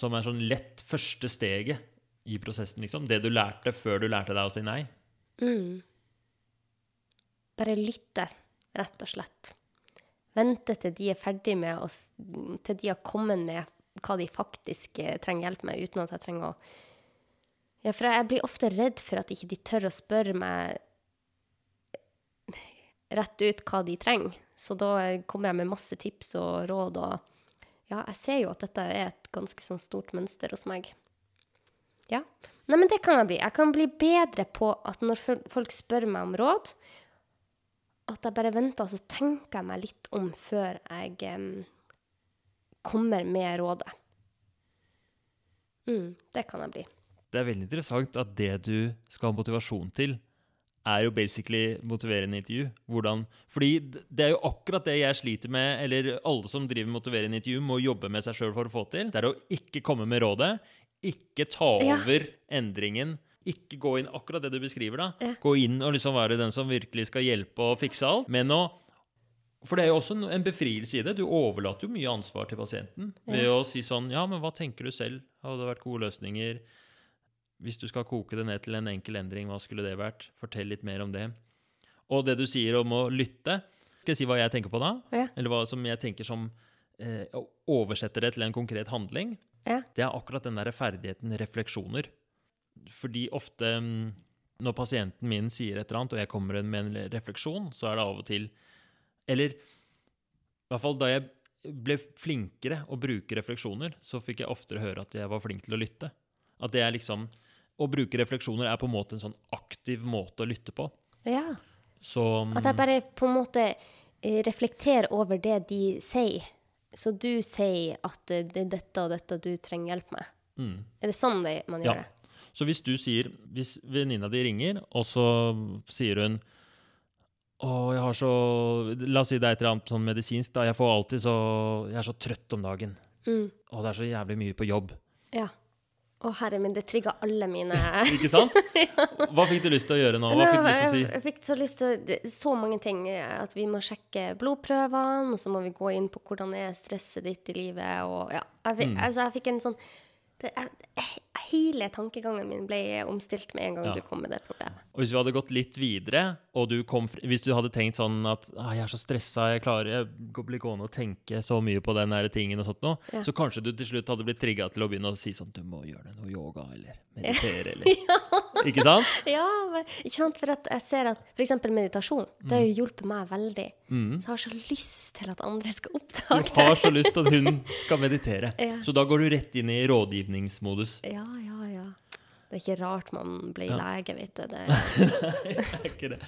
som er sånn lett første steget i prosessen, liksom. Det du lærte før du lærte deg å si nei. Mm. Bare lytte, rett og slett. Vente til de er ferdig med å Til de har kommet med hva de faktisk eh, trenger hjelp med, uten at jeg trenger å Ja, for jeg blir ofte redd for at ikke de tør å spørre meg rett ut hva de trenger. Så da kommer jeg med masse tips og råd og Ja, jeg ser jo at dette er et ganske sånn stort mønster hos meg. Ja. Nei, men det kan jeg bli. Jeg kan bli bedre på at når folk spør meg om råd, at jeg bare venter og så tenker jeg meg litt om før jeg um, kommer med rådet. Mm, det kan jeg bli. Det er veldig interessant at det du skal ha motivasjon til, er jo basically motiverende intervju. Hvordan, fordi det er jo akkurat det jeg sliter med, eller alle som driver motiverende intervju, må jobbe med seg sjøl for å få til. Det er å ikke komme med rådet, ikke ta Ja. over endringen, ikke gå inn akkurat det du beskriver, da. Ja. Gå inn og liksom være den som virkelig skal hjelpe og fikse alt, men å for det er jo også en- en befrielse i det. Du overlater jo mye ansvar til pasienten ved å si sånn Ja, men hva tenker du selv? Hadde det vært gode løsninger? Hvis du skal koke det ned til en enkel endring, hva skulle det vært? Fortell litt mer om det. Og det du sier om å lytte Skal jeg si hva jeg tenker på da? Ja. Eller hva som jeg tenker som eh, oversetter det til en konkret handling? Ja. Det er akkurat den der ferdigheten refleksjoner. Fordi ofte mm, når pasienten min sier et eller annet, og jeg kommer med en refleksjon, så er det av og til Eller i hvert fall da jeg ble flinkere å bruke refleksjoner, så fikk jeg oftere høre at jeg var flink til å lytte. At det er liksom Å bruke refleksjoner er på en måte en sånn aktiv måte å lytte på. Ja. Så mm, At jeg bare på en måte eh, reflekterer over det de sier. Så du sier at eh, det er dette og dette du trenger hjelp med. mm. Er det sånn det, man Ja. gjør det? Så hvis du sier Hvis venninna di ringer, og så sier hun Å, jeg har så La oss si det er et eller annet sånn medisinsk. da, Jeg får alltid så Jeg er så trøtt om dagen. Mm. Og det er så jævlig mye på jobb. Ja. Å, herre min, det trigga alle mine Ikke sant? Hva fikk du lyst til å gjøre nå? Hva fikk du lyst til å si? jeg, fikk så lyst til så mange ting. eh, At vi må sjekke blodprøvene, og så må vi gå inn på hvordan er stresset ditt i livet. Og, ja. jeg, fikk, Mm. altså, jeg fikk en sånn det, jeg, Hele tankegangen min ble omstilt med en gang Ja. du kom med det problemet. Og hvis vi hadde gått litt videre, og du kom, hvis du hadde tenkt sånn at 'jeg er så stressa, jeg klarer jeg går- blir gående og tenke så mye på den tingen', og sånt noe, Ja. så kanskje du til slutt hadde blitt trigga til å begynne å si sånn 'Du må gjøre noe yoga', eller meditere', eller Ikke sant? Ja, men, ikke sant? For at jeg ser at f.eks. meditasjon, det har jo hjulpet meg veldig. Så jeg har så lyst til at andre skal oppdage det. har så lyst til at hun skal meditere. Ja. Så da går du rett inn i rådgivningsmodus. Ja, ja, ja. Det er ikke rart man blir Ja. lege, vet du. Det, Det ikke det.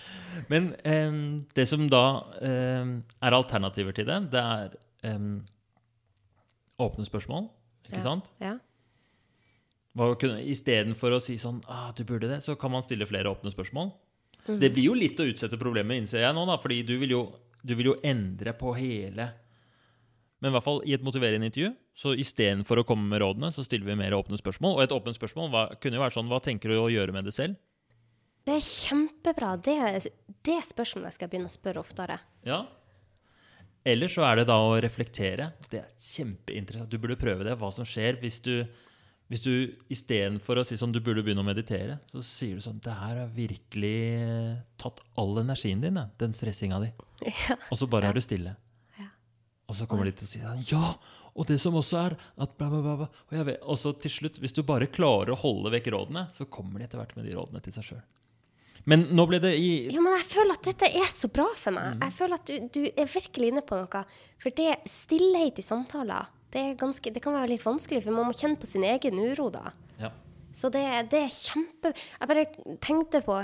Men um, det som da um, er alternativer til det, det er um, åpne spørsmål. Ikke Ja. sant? ja. Istedenfor å si sånn ah, 'Du burde det', så kan man stille flere åpne spørsmål. Mm. Det blir jo litt å utsette problemet, innser jeg nå, da, fordi du vil, jo, du vil jo endre på hele Men i hvert fall i et motiverende intervju, så istedenfor å komme med rådene, så stiller vi mer åpne spørsmål. Og et åpent spørsmål hva, kunne jo vært sånn Hva tenker du å gjøre med det selv? Det er kjempebra. Det, det spørsmålet skal jeg begynne å spørre oftere. Ja. Eller så er det da å reflektere. Det er kjempeinteressant. Du burde prøve det. Hva som skjer hvis du, hvis du istedenfor å si sånn du burde begynne å meditere, så sier du sånn Det her har virkelig eh, tatt all energien din, den stressinga di. Ja. Og så bare Ja. er du stille. Ja. Og så kommer de til å si sånn Ja! Og det som også er at bla, bla, bla. Og, vet, og så til slutt, hvis du bare klarer å holde vekk rådene, så kommer de etter hvert med de rådene til seg sjøl. Men nå ble det i Ja, men jeg føler at dette er så bra for meg. Jeg føler at du, du er virkelig inne på noe. For det stillhet i samtaler, det, ganske, det kan være litt vanskelig, for man må kjenne på sin egen uro da. Ja. Så det, det er kjempe... Jeg bare tenkte på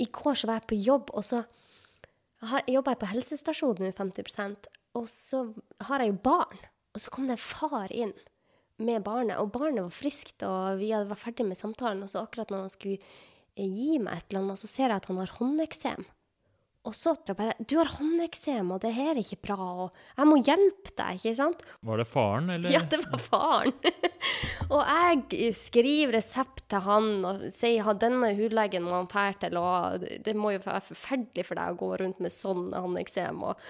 I går så var jeg på jobb, og så jobba jeg på helsestasjonen nå 50% og så har jeg jo barn. Og så kom det en far inn med barnet, og barnet var friskt, og vi var ferdig med samtalen, og så akkurat når han skulle eh, gi meg et eller annet, så ser jeg at han har håndeksem. Og så bare 'Du har håndeksem, og det her er ikke bra, og jeg må hjelpe deg', ikke sant? Var det faren, eller? Ja, det var faren. og jeg skriver resept til han og sier 'ha denne hudlegen må han fære til, og det må jo være forferdelig for deg å gå rundt med sånn håndeksem. Og...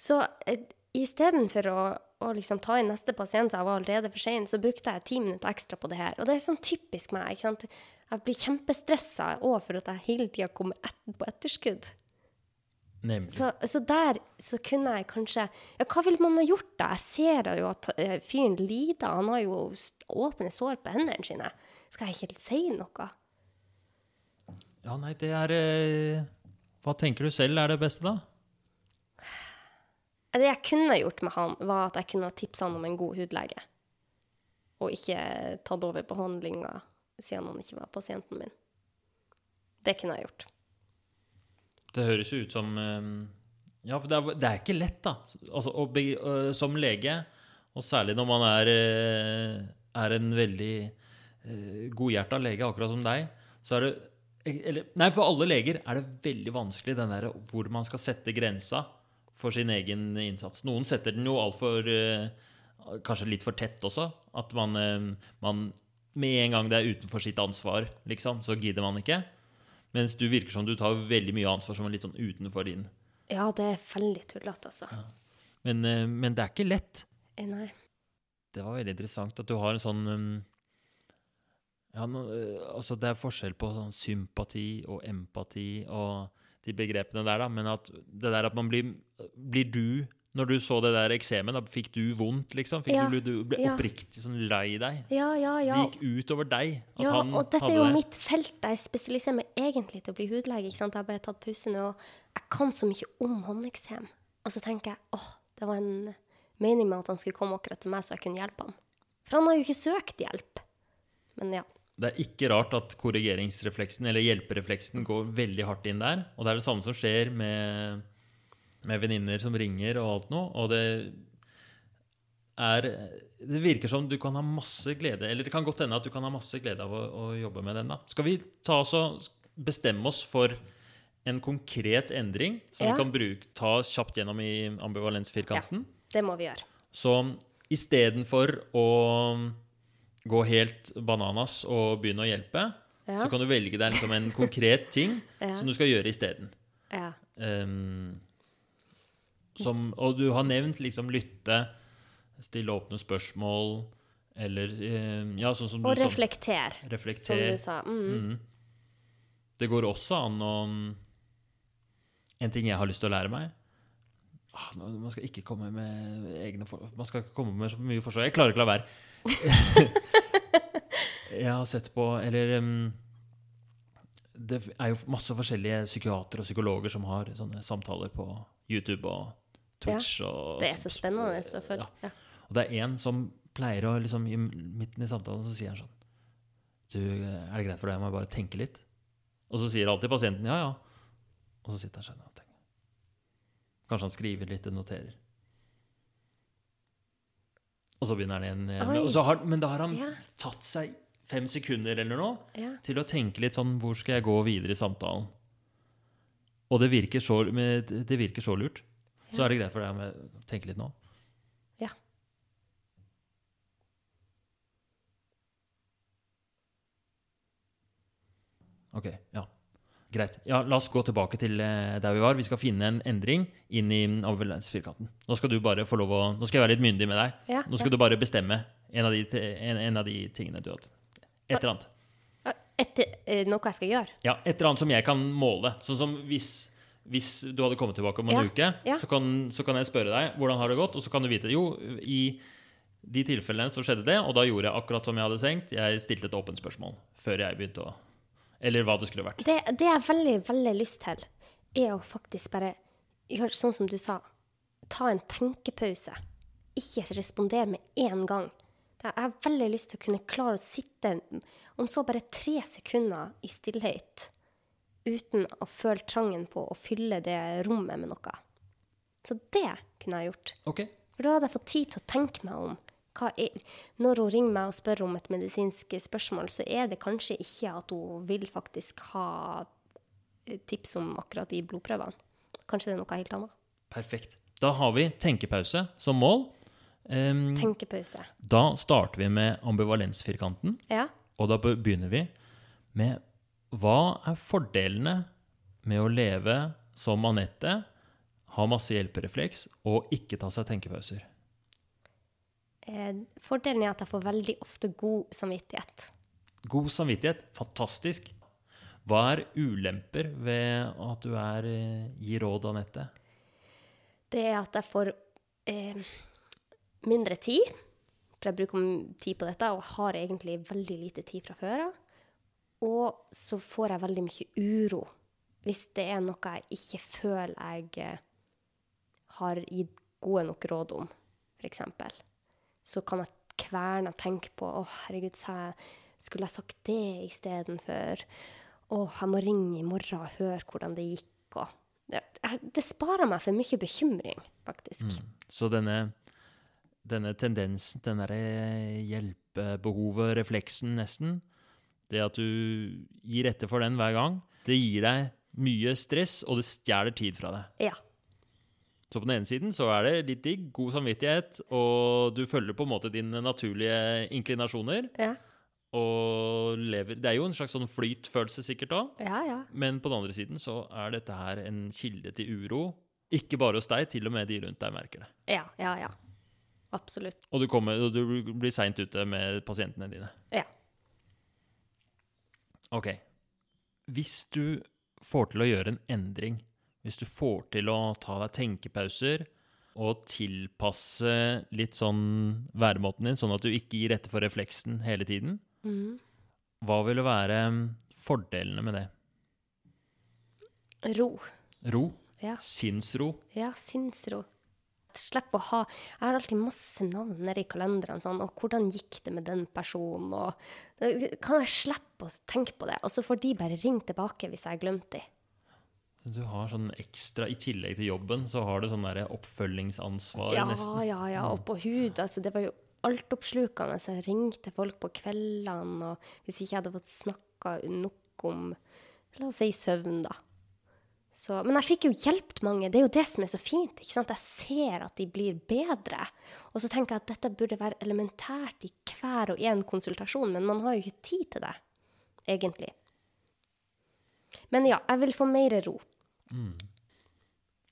Så eh, istedenfor å, å liksom ta inn neste pasient, jeg var allerede for sein, så brukte jeg ti minutter ekstra på det her. Og det er sånn typisk meg. ikke sant? Jeg blir kjempestressa òg for at jeg hele tida kommer et, på etterskudd. Så, så der så kunne jeg kanskje Ja, hva ville man ha gjort da? Jeg ser jo at eh, fyren lider. Han har jo åpne sår på hendene sine. Skal jeg ikke si noe? Ja, nei, det er eh, Hva tenker du selv er det beste, da? Det jeg kunne gjort med han, var at jeg kunne ha tipsa han om en god hudlege. Og ikke tatt over behandlinga siden han ikke var pasienten min. Det kunne jeg gjort. Det høres jo ut som eh, Ja, for det er, det er ikke lett, da. Altså, be, øh, som lege, og særlig når man er, eh, er en veldig uh, godhjerta lege, akkurat som deg, så er det eller, Nei, for alle leger er det veldig vanskelig den der hvor man skal sette grensa for sin egen innsats. Noen setter den jo altfor Kanskje litt for tett også. At man, eh, man med en gang det er utenfor sitt ansvar, liksom, så gidder man ikke. Mens du virker som du tar veldig mye ansvar som er litt sånn utenfor din. Ja, det er veldig tullete, altså. Men, eh, men det er ikke lett. Eh, Nei. Det var veldig interessant at du har en sånn um, ja, nå, eh, altså Det er forskjell på sånn sympati og empati og de begrepene der, da. Men at det der at man blir Blir du Når du så det der eksemen, da fikk du vondt, liksom? Fikk Ja, du, du ble ja. oppriktig sånn lei deg? Ja, ja, ja. Det gikk utover deg at Ja, han og dette er jo det. mitt felt. Jeg spesialiserer meg egentlig til å bli hudlege. ikke sant? Jeg har bare tatt pusene, og jeg kan så mye om håndeksem. Og så tenker jeg åh, det var en mening med at han skulle komme akkurat til meg, så jeg kunne hjelpe han. For han har jo ikke søkt hjelp. Men ja. Det er ikke rart at korrigeringsrefleksen eller hjelperefleksen går veldig hardt inn der. Og det er det samme som skjer med, med venninner som ringer og alt noe. Og det er Det virker som du kan ha masse glede Eller det kan godt hende at du kan ha masse glede av å, å jobbe med den. da. Skal vi ta oss og bestemme oss for en konkret endring som Ja. vi kan bruke, ta kjapt gjennom i ambivalensfirkanten. Ja, Det må vi gjøre. Så istedenfor å gå helt bananas og begynne å hjelpe, Ja. så kan du velge deg liksom en konkret ting Ja. som du skal gjøre isteden. Ja. Um, som, og du har nevnt liksom lytte, stille åpne spørsmål, eller eh, Ja, sånn som du Og sa. reflekter, som du sa. Mm. Mm. Det går også an å En ting jeg har lyst til å lære meg ah, Man skal ikke komme med egne for, Man skal ikke komme med så mye forslag. Jeg klarer ikke å la være. jeg har sett på Eller um, Det er jo masse forskjellige psykiatere og psykologer som har sånne samtaler på YouTube og Twitch. Og, Det er så spennende. Så for, Ja. ja. og det er en som pleier å liksom i midten i samtalen så sier han sånn Du, er det greit for deg om jeg bare tenker litt? Og så sier alltid pasienten ja, ja. Og så sitter han sånn og tenker. Kanskje han skriver litt og noterer. Og så begynner han igjen. har, men da har han Ja. tatt seg fem sekunder eller noe Ja. til å tenke litt sånn Hvor skal jeg gå videre i samtalen? Og det virker så, det virker så lurt. Så er det greit for deg om jeg tenker litt nå. Ja. Ok, ja. Greit. Ja, la oss gå tilbake til eh, der vi var. Vi skal finne en endring inn i overlandsfirkanten. Nå skal du bare få lov å Nå skal jeg være litt myndig med deg. Ja, Nå skal du bare bestemme en av de, en, en av de tingene du har Et eller annet. Etter, eh, noe jeg skal gjøre? Ja, et eller annet som jeg kan måle. Sånn som hvis, hvis du hadde kommet tilbake om en Ja, uke, ja. så, kan, så kan jeg spørre deg hvordan har det gått, og så kan du vite Jo, i de tilfellene så skjedde det, og da gjorde jeg akkurat som jeg hadde tenkt. Jeg stilte et åpent spørsmål før jeg begynte å Eller hva det skulle vært. Det, det jeg veldig, veldig lyst til, er å faktisk bare gjøre sånn som du sa. Ta en tenkepause. Ikke respondere med en gang. Jeg har veldig lyst til å kunne klare å sitte om så bare tre sekunder i stillhet uten å føle trangen på å fylle det rommet med noe. Så det kunne jeg gjort. Okay. For da hadde jeg fått tid til å tenke meg om. Er, når hun ringer meg og spør om et medisinsk spørsmål, så er det kanskje ikke at hun vil faktisk ha tips om akkurat de blodprøvene. Kanskje det er noe helt annet. perfekt. Da har vi tenkepause som mål. Um, Tenkepause. da starter vi med ambivalensfirkanten. Ja. Og da begynner vi med hva er fordelene med å leve som Anette, ha masse hjelperefleks og ikke ta seg tenkepauser? Eh, fordelen er at jeg får veldig ofte god samvittighet. God samvittighet, fantastisk. Hva er ulemper ved at du er, eh, gir råd, Anette? Det er at jeg får eh, mindre tid. For jeg bruker tid på dette og har egentlig veldig lite tid fra før av. Og så får jeg veldig mye uro hvis det er noe jeg ikke føler jeg eh, har gitt gode nok råd om, f.eks. Så kan jeg kverne og tenke på å herregud, jeg, skulle jeg sagt det istedenfor? Å, jeg må ringe i morgen og høre hvordan det gikk. Og det, det sparer meg for mye bekymring, faktisk. Så denne, denne tendensen, denne derre hjelpebehovet, refleksen nesten, det at du gir etter for den hver gang, det gir deg mye stress, og det stjeler tid fra deg. Ja. Så på den ene siden så er det litt digg, god samvittighet, og du følger på en måte dine naturlige inklinasjoner, Ja, og lever Det er jo en slags sånn flytfølelse sikkert òg, ja. ja. men på den andre siden så er dette her en kilde til uro. Ikke bare hos deg, til og med de rundt deg merker det. Ja, ja, ja. Absolutt. Og du, kommer, og du blir seint ute med pasientene dine. Ja. Ok. Hvis du får til å gjøre en endring, hvis du får til å ta deg tenkepauser og tilpasse litt sånn væremåten din, sånn at du ikke gir etter for refleksen hele tiden, mm. hva ville være fordelene med det? Ro. Ro? Ja. Sinnsro? Ja, sinnsro. Slipp å ha Jeg har alltid masse navn i kalenderen. Sånn, og 'Hvordan gikk det med den personen?' Og, kan jeg slippe å tenke på det? Og så får de bare ringe tilbake hvis jeg har glemt de. Du har sånn ekstra, I tillegg til jobben, så har du sånn der oppfølgingsansvar Ja, nesten. ja, ja. Og på hud. Altså, det var jo altoppslukende. Så jeg ringte folk på kveldene, og hvis ikke jeg hadde fått snakka nok om La oss si søvn, da. Så, men jeg fikk jo hjulpet mange. Det er jo det som er så fint. ikke sant? Jeg ser at de blir bedre. Og så tenker jeg at dette burde være elementært i hver og en konsultasjon, men man har jo ikke tid til det, egentlig. Men ja, jeg vil få mer ro.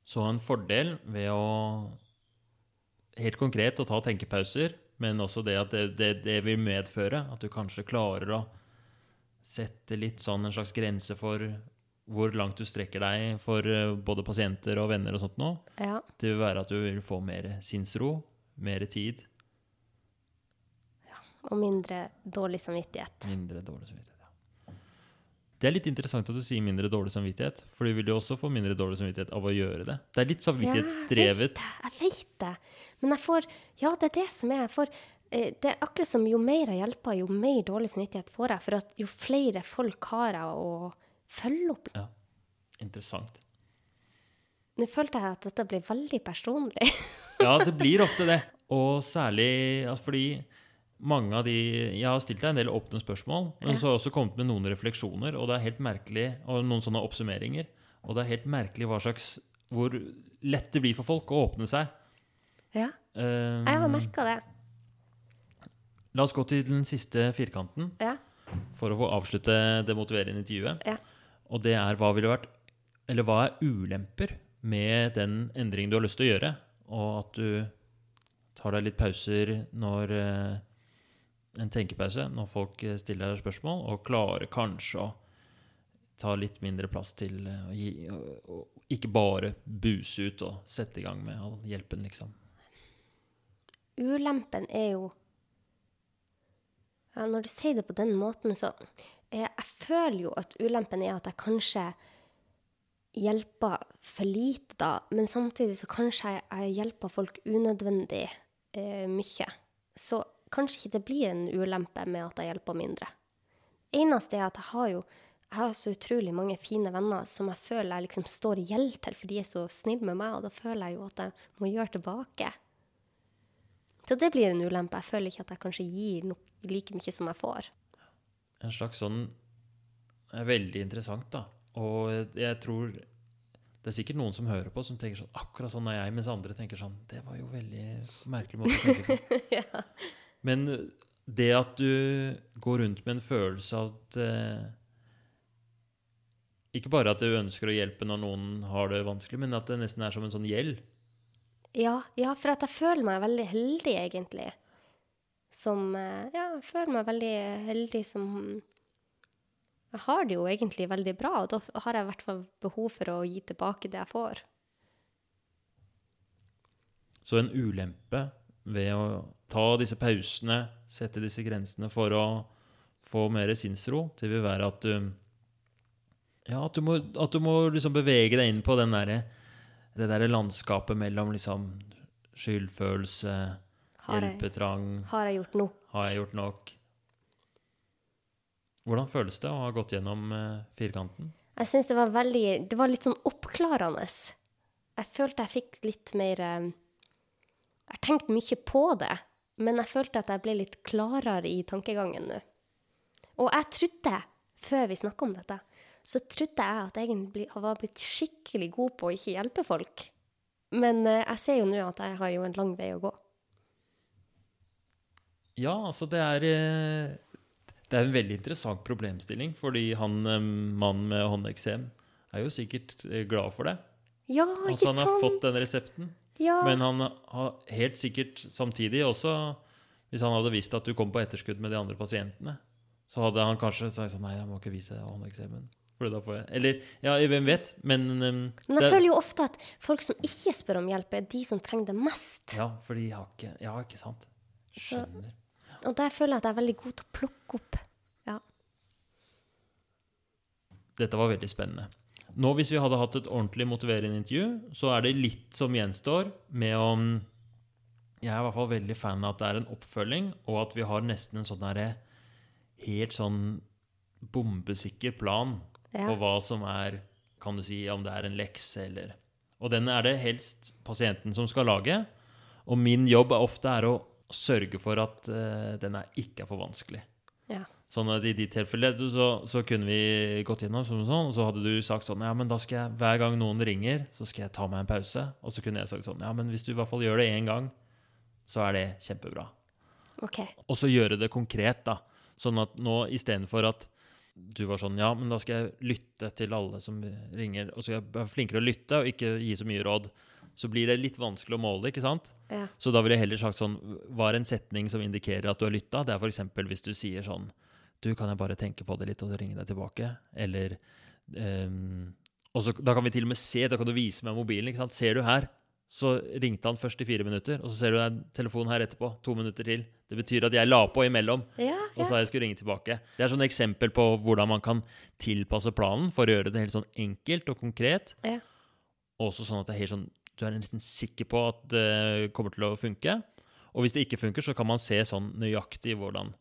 Så en fordel ved å Helt konkret å ta tenkepauser, men også det at det, det, det vil medføre at du kanskje klarer å sette litt sånn en slags grense for hvor langt du strekker deg for eh, både pasienter og venner og sånt nå. Ja. Det vil være at du vil få mer sinnsro, mer tid, Og mindre dårlig samvittighet. mindre dårlig samvittighet. Ja. Det er litt interessant at du sier mindre dårlig samvittighet, for du vil jo også få mindre dårlig samvittighet av å gjøre det. Det er litt samvittighetsdrevet. Ja, jeg vet det. Men jeg får Ja, det er det som er. Jeg får eh, det er akkurat som jo mer jeg hjelper, jo mer dårlig samvittighet får jeg. For jo flere folk har jeg å følge opp. Ja. Interessant. Nå følte jeg at dette ble veldig personlig. Ja, det blir ofte det. Og særlig altså fordi mange av de Jeg har stilt deg en del åpne spørsmål, men Ja. så har jeg også kommet med noen refleksjoner, og det er helt merkelig, og noen sånne oppsummeringer. Og det er helt merkelig hva slags Hvor lett det blir for folk å åpne seg. Ja, Um, jeg har merka det. la oss gå til den siste firkanten Ja. for å få avslutte det motiverende intervjuet. Ja. Og det er hva ville vært Eller hva er ulemper med den endringen du har lyst til å gjøre, og at du tar deg litt pauser når eh, En tenkepause når folk eh, stiller deg spørsmål, og klarer kanskje å ta litt mindre plass til eh, å gi og, ikke bare buse ut og sette i gang med all hjelpen, liksom. Ulempen er jo ja, Når du sier det på den måten, så eh, Jeg føler jo at ulempen er at jeg kanskje hjelper for lite, da. Men samtidig så kanskje jeg, jeg hjelper folk unødvendig eh, mye. Så kanskje ikke det blir en ulempe med at jeg hjelper mindre. Eneste er at jeg har jo jeg har så utrolig mange fine venner som jeg føler jeg liksom står i gjeld til, for de er så snille med meg, og da føler jeg jo at jeg må gjøre tilbake. Så det blir en ulempe. Jeg føler ikke at jeg kanskje gir like mye som jeg får. En slags sånn er Veldig interessant, da. Og jeg tror det er sikkert noen som hører på, som tenker sånn Akkurat sånn er jeg, mens andre tenker sånn Det var jo veldig merkelig måte å tenke på. ja. Men det at du går rundt med en følelse av at eh, Ikke bare at du ønsker å hjelpe når noen har det vanskelig, men at det nesten er som en sånn gjeld. Ja, ja, for at jeg føler meg veldig heldig, egentlig. Som eh, Ja, jeg føler meg veldig heldig som Jeg har det jo egentlig veldig bra, og da har jeg i hvert fall behov for å gi tilbake det jeg får. Så en ulempe ved å ta disse pausene, sette disse grensene for å få mer sinnsro, det vil være at du Ja, at du må, at du må liksom bevege deg inn på derre det derre landskapet mellom liksom skyldfølelse, Har jeg, hjelpetrang har jeg gjort nok? Har jeg gjort nok? Hvordan føles det å ha gått gjennom eh, firkanten? Jeg syns det var veldig Det var litt sånn oppklarende. Jeg følte jeg fikk litt mer eh, Jeg har tenkt mye på det, men jeg følte at jeg ble litt klarere i tankegangen nå. Og jeg trodde, før vi snakka om dette, så trodde jeg at jeg egentlig var blitt skikkelig god på å ikke hjelpe folk. Men eh, jeg ser jo nå at jeg har jo en lang vei å gå. Ja, altså det er eh, Det er en veldig interessant problemstilling, fordi han eh, mannen med håndeksem er jo sikkert eh, glad for det. Ja, ikke At ikke han har sant? fått den resepten. Ja. Men han har helt sikkert samtidig også Hvis han hadde visst at du kom på etterskudd med de andre pasientene, så hadde han kanskje sagt sånn Nei, jeg må ikke vise håndeksemen. Eller ja, hvem vet? Men, um, Men jeg det er- føler jo ofte at folk som ikke spør om hjelp, er de som trenger det mest. Ja, for de har ikke Ja, ikke sant? Så- Skjønner. Og der føler jeg at jeg er veldig god til å plukke opp. Ja. Dette var veldig spennende. Nå, hvis vi hadde hatt et ordentlig motiverende intervju, så er det litt som gjenstår med om Jeg er i hvert fall veldig fan av at det er en oppfølging, og at vi har nesten en sånn derre helt sånn bombesikker plan Ja. for hva som er Kan du si om det er en lekse eller Og den er det helst pasienten som skal lage. Og min jobb er ofte er å sørge for at uh, den er ikke er for vanskelig. ja. Sånn at i ditt tilfelle så, så kunne vi gått gjennom sånn og sånn, og så hadde du sagt sånn Ja, men da skal jeg hver gang noen ringer, så skal jeg ta meg en pause. Og så kunne jeg sagt sånn Ja, men hvis du i hvert fall gjør det én gang, så er det kjempebra. OK. Og så gjøre det konkret, da. Sånn at nå istedenfor at du var sånn Ja, men da skal jeg lytte til alle som ringer, og så skal jeg være flinkere å lytte og ikke gi så mye råd. Så blir det litt vanskelig å måle, ikke sant? Ja. Så da ville jeg heller sagt sånn Hva er en setning som indikerer at du har lytta? Det er f.eks. hvis du sier sånn Du, kan jeg bare tenke på det litt og ringe deg tilbake? Eller um, Og så Da kan vi til og med se, da kan du vise meg mobilen. ikke sant? Ser du her? Så ringte han først i fire minutter, og så ser du en telefon her etterpå. To minutter til. Det betyr at jeg la på imellom, Ja, og ja. sa jeg skulle ringe tilbake. Det er sånn eksempel på hvordan man kan tilpasse planen for å gjøre det helt sånn enkelt og konkret. Ja. Også sånn at det er helt sånn, du er nesten sikker på at det kommer til å funke. Og hvis det ikke funker, så kan man se sånn nøyaktig hvordan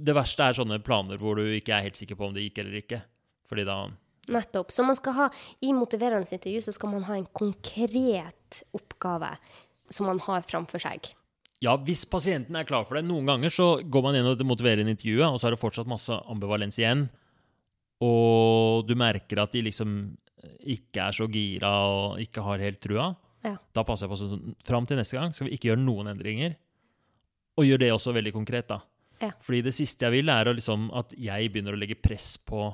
Det verste er sånne planer hvor du ikke er helt sikker på om det gikk eller ikke. Fordi da Nettopp. Så man skal ha, i motiverende intervju så skal man ha en konkret oppgave som man har framfor seg. Ja, hvis pasienten er klar for det. Noen ganger så går man gjennom det motiverende intervjuet, og så er det fortsatt masse ambivalens igjen. Og du merker at de liksom ikke er så gira og ikke har helt trua. Ja. Da passer jeg på sånn Fram til neste gang skal vi ikke gjøre noen endringer. Og gjør det også veldig konkret, da. Ja. Fordi det siste jeg vil, er liksom at jeg begynner å legge press på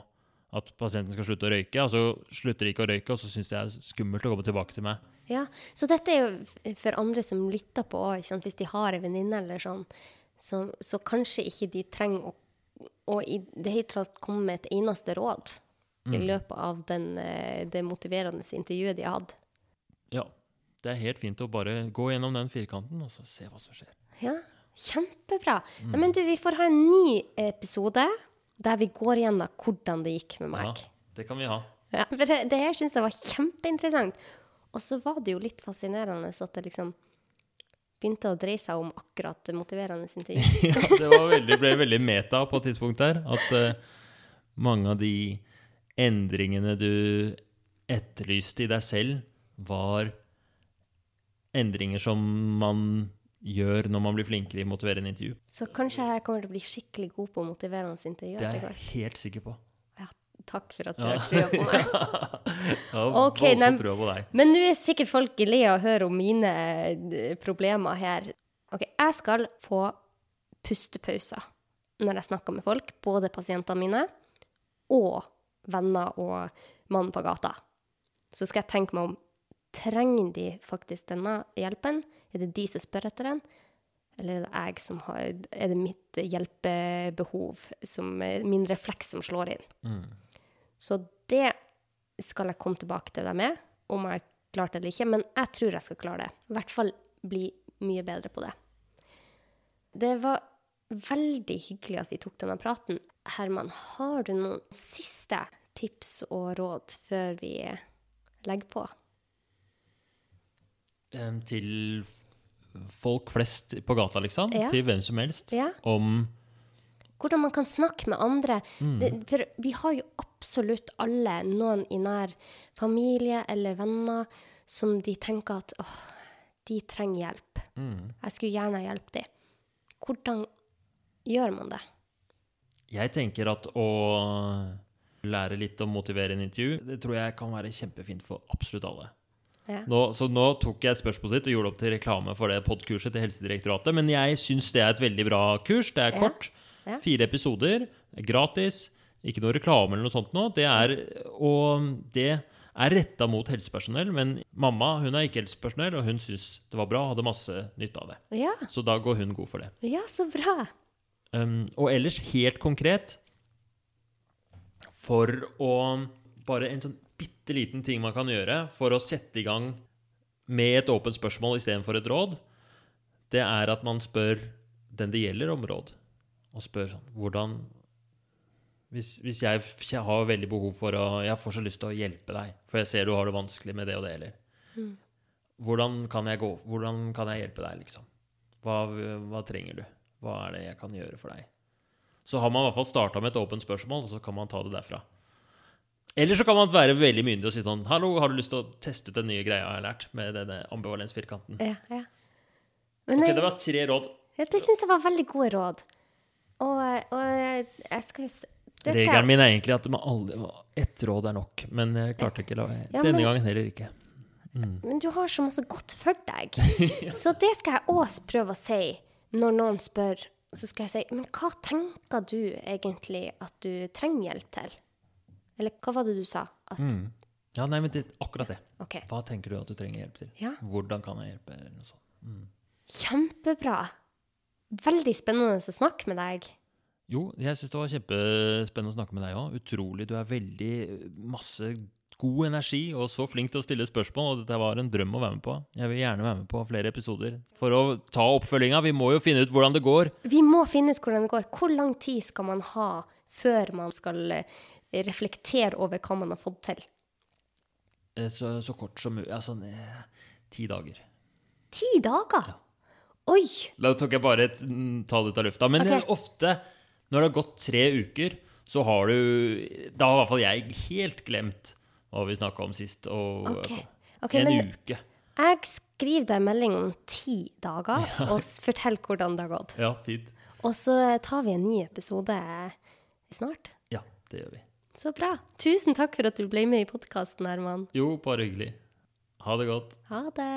at pasienten skal slutte å røyke. Og så slutter de ikke å røyke, og så syns de det er skummelt å komme tilbake til meg. Ja, Så dette er jo for andre som lytter på òg, hvis de har en venninne eller sånn, så, så kanskje ikke de trenger å, å i det hele tatt komme med et eneste råd i løpet av den, eh, det motiverende intervjuet de har hatt. Ja. Det er helt fint å bare gå gjennom den firkanten og så se hva som skjer. Ja, kjempebra. Nei, men du, vi får ha en ny episode der vi går gjennom hvordan det gikk med meg. Ja, det kan vi ha. Ja, for det, det her syns jeg var kjempeinteressant. Og så var det jo litt fascinerende at det liksom begynte å dreie seg om akkurat motiverende intervju. ja, det var veldig, ble veldig meta på et tidspunkt der. At uh, mange av de endringene du etterlyste i deg selv, var endringer som man gjør når man blir flinkere i motiverende intervju. Så kanskje jeg kommer til å bli skikkelig god på motiverende intervju Det er jeg helt sikker på. Ja, takk for at du Ja. har trua på meg. ja, har Ok, voldsomt nei- på deg. Men nå er sikkert folk lei av å høre om mine eh, problemer her. Ok, jeg skal få pustepauser når jeg snakker med folk, både pasientene mine og venner og mannen på gata. Så skal jeg tenke meg om, trenger de faktisk denne hjelpen? Er det de som spør etter den? Eller er det jeg som har, er det mitt hjelpebehov, som, min refleks som slår inn? Mm. Så det skal jeg komme tilbake til deg med, om jeg klarte det eller ikke. Men jeg tror jeg skal klare det. I hvert fall bli mye bedre på det. Det var veldig hyggelig at vi tok denne praten. Herman, har du noen siste tips og råd før vi legger på? Em, Til folk flest på gata, liksom. Ja. Til hvem som helst. Ja. Om Hvordan man kan snakke med andre. Mm. Det, for vi har jo absolutt alle noen i nær familie eller venner som de tenker at åh, de trenger hjelp. mm. Jeg skulle gjerne hjulpet dem. Hvordan gjør man det? Jeg tenker at å lære litt om motiverende intervju, det tror jeg kan være kjempefint for absolutt alle. Ja. Nå, så nå tok jeg spørsmålet ditt og gjorde opp til reklame for det podkurset til Helsedirektoratet, men jeg syns det er et veldig bra kurs. Det er kort. Ja. Fire episoder. Gratis. Ikke noe reklame eller noe sånt nå. Det er, og det er retta mot helsepersonell, men mamma hun er ikke helsepersonell, og hun syns det var bra og hadde masse nytte av det. Ja, Så da går hun god for det. ja så bra. Um, og ellers helt konkret For å Bare en sånn bitte liten ting man kan gjøre for å sette i gang med et åpent spørsmål istedenfor et råd, det er at man spør den det gjelder, om råd. Og spør sånn Hvordan hvis, hvis jeg har veldig behov for å Jeg får så lyst til å hjelpe deg, for jeg ser du har det vanskelig med det og det, eller hvordan, kan jeg gå, hvordan kan jeg hjelpe deg, liksom? Hva, hva trenger du? Hva er det jeg kan gjøre for deg? Så har man i hvert fall starta med et åpent spørsmål, og så kan man ta det derfra. Eller så kan man være veldig myndig og si sånn Hallo, har du lyst til å teste ut den nye greia jeg har lært med denne ambivalensfirkanten? Ja, ja. Men Ok, jeg, det var tre råd. ja, det syns jeg var veldig gode råd. Og, og jeg, jeg skal skal Regelen min er egentlig at aldri, ett råd er nok, men jeg klarte ikke la Ja, Denne men- gangen heller ikke. Men du har så masse godt for deg. Så det skal jeg òg prøve å si når noen spør. Så skal jeg si Men hva tenker du egentlig at du trenger hjelp til? Eller hva var det du sa? At Mm. Ja, nei, men det, akkurat det. Okay. Hva tenker du at du trenger hjelp til? Ja. Hvordan kan jeg hjelpe? Eller noe sånt. Kjempebra. Veldig spennende å snakke med deg. Jo, jeg syns det var kjempespennende å snakke med deg òg. Utrolig. Du er veldig masse god energi og så flink til å stille spørsmål, og dette var en drøm å være med på. Jeg vil gjerne være med på flere episoder for å ta oppfølginga. Vi må jo finne ut hvordan det går. Vi må finne ut hvordan det går. Hvor lang tid skal man ha før man skal eh, reflektere over hva man har fått til? Eh, Så, så kort som mulig. Altså ti dager. Ti dager? Oi! Da tok jeg bare et tall ut av lufta. Men Ok. eh, ofte når det har gått tre uker, så har du Da har i hvert fall jeg helt glemt hva vi snakka om sist. Og okay. Okay, en men uke. jeg skriver deg melding om ti dager og forteller fortell hvordan det har gått. Ja, fint. Og så tar vi en ny episode snart. Ja, det gjør vi. Så bra. Tusen takk for at du ble med i podkasten, Herman. Jo, bare hyggelig. Ha det godt. Ha det.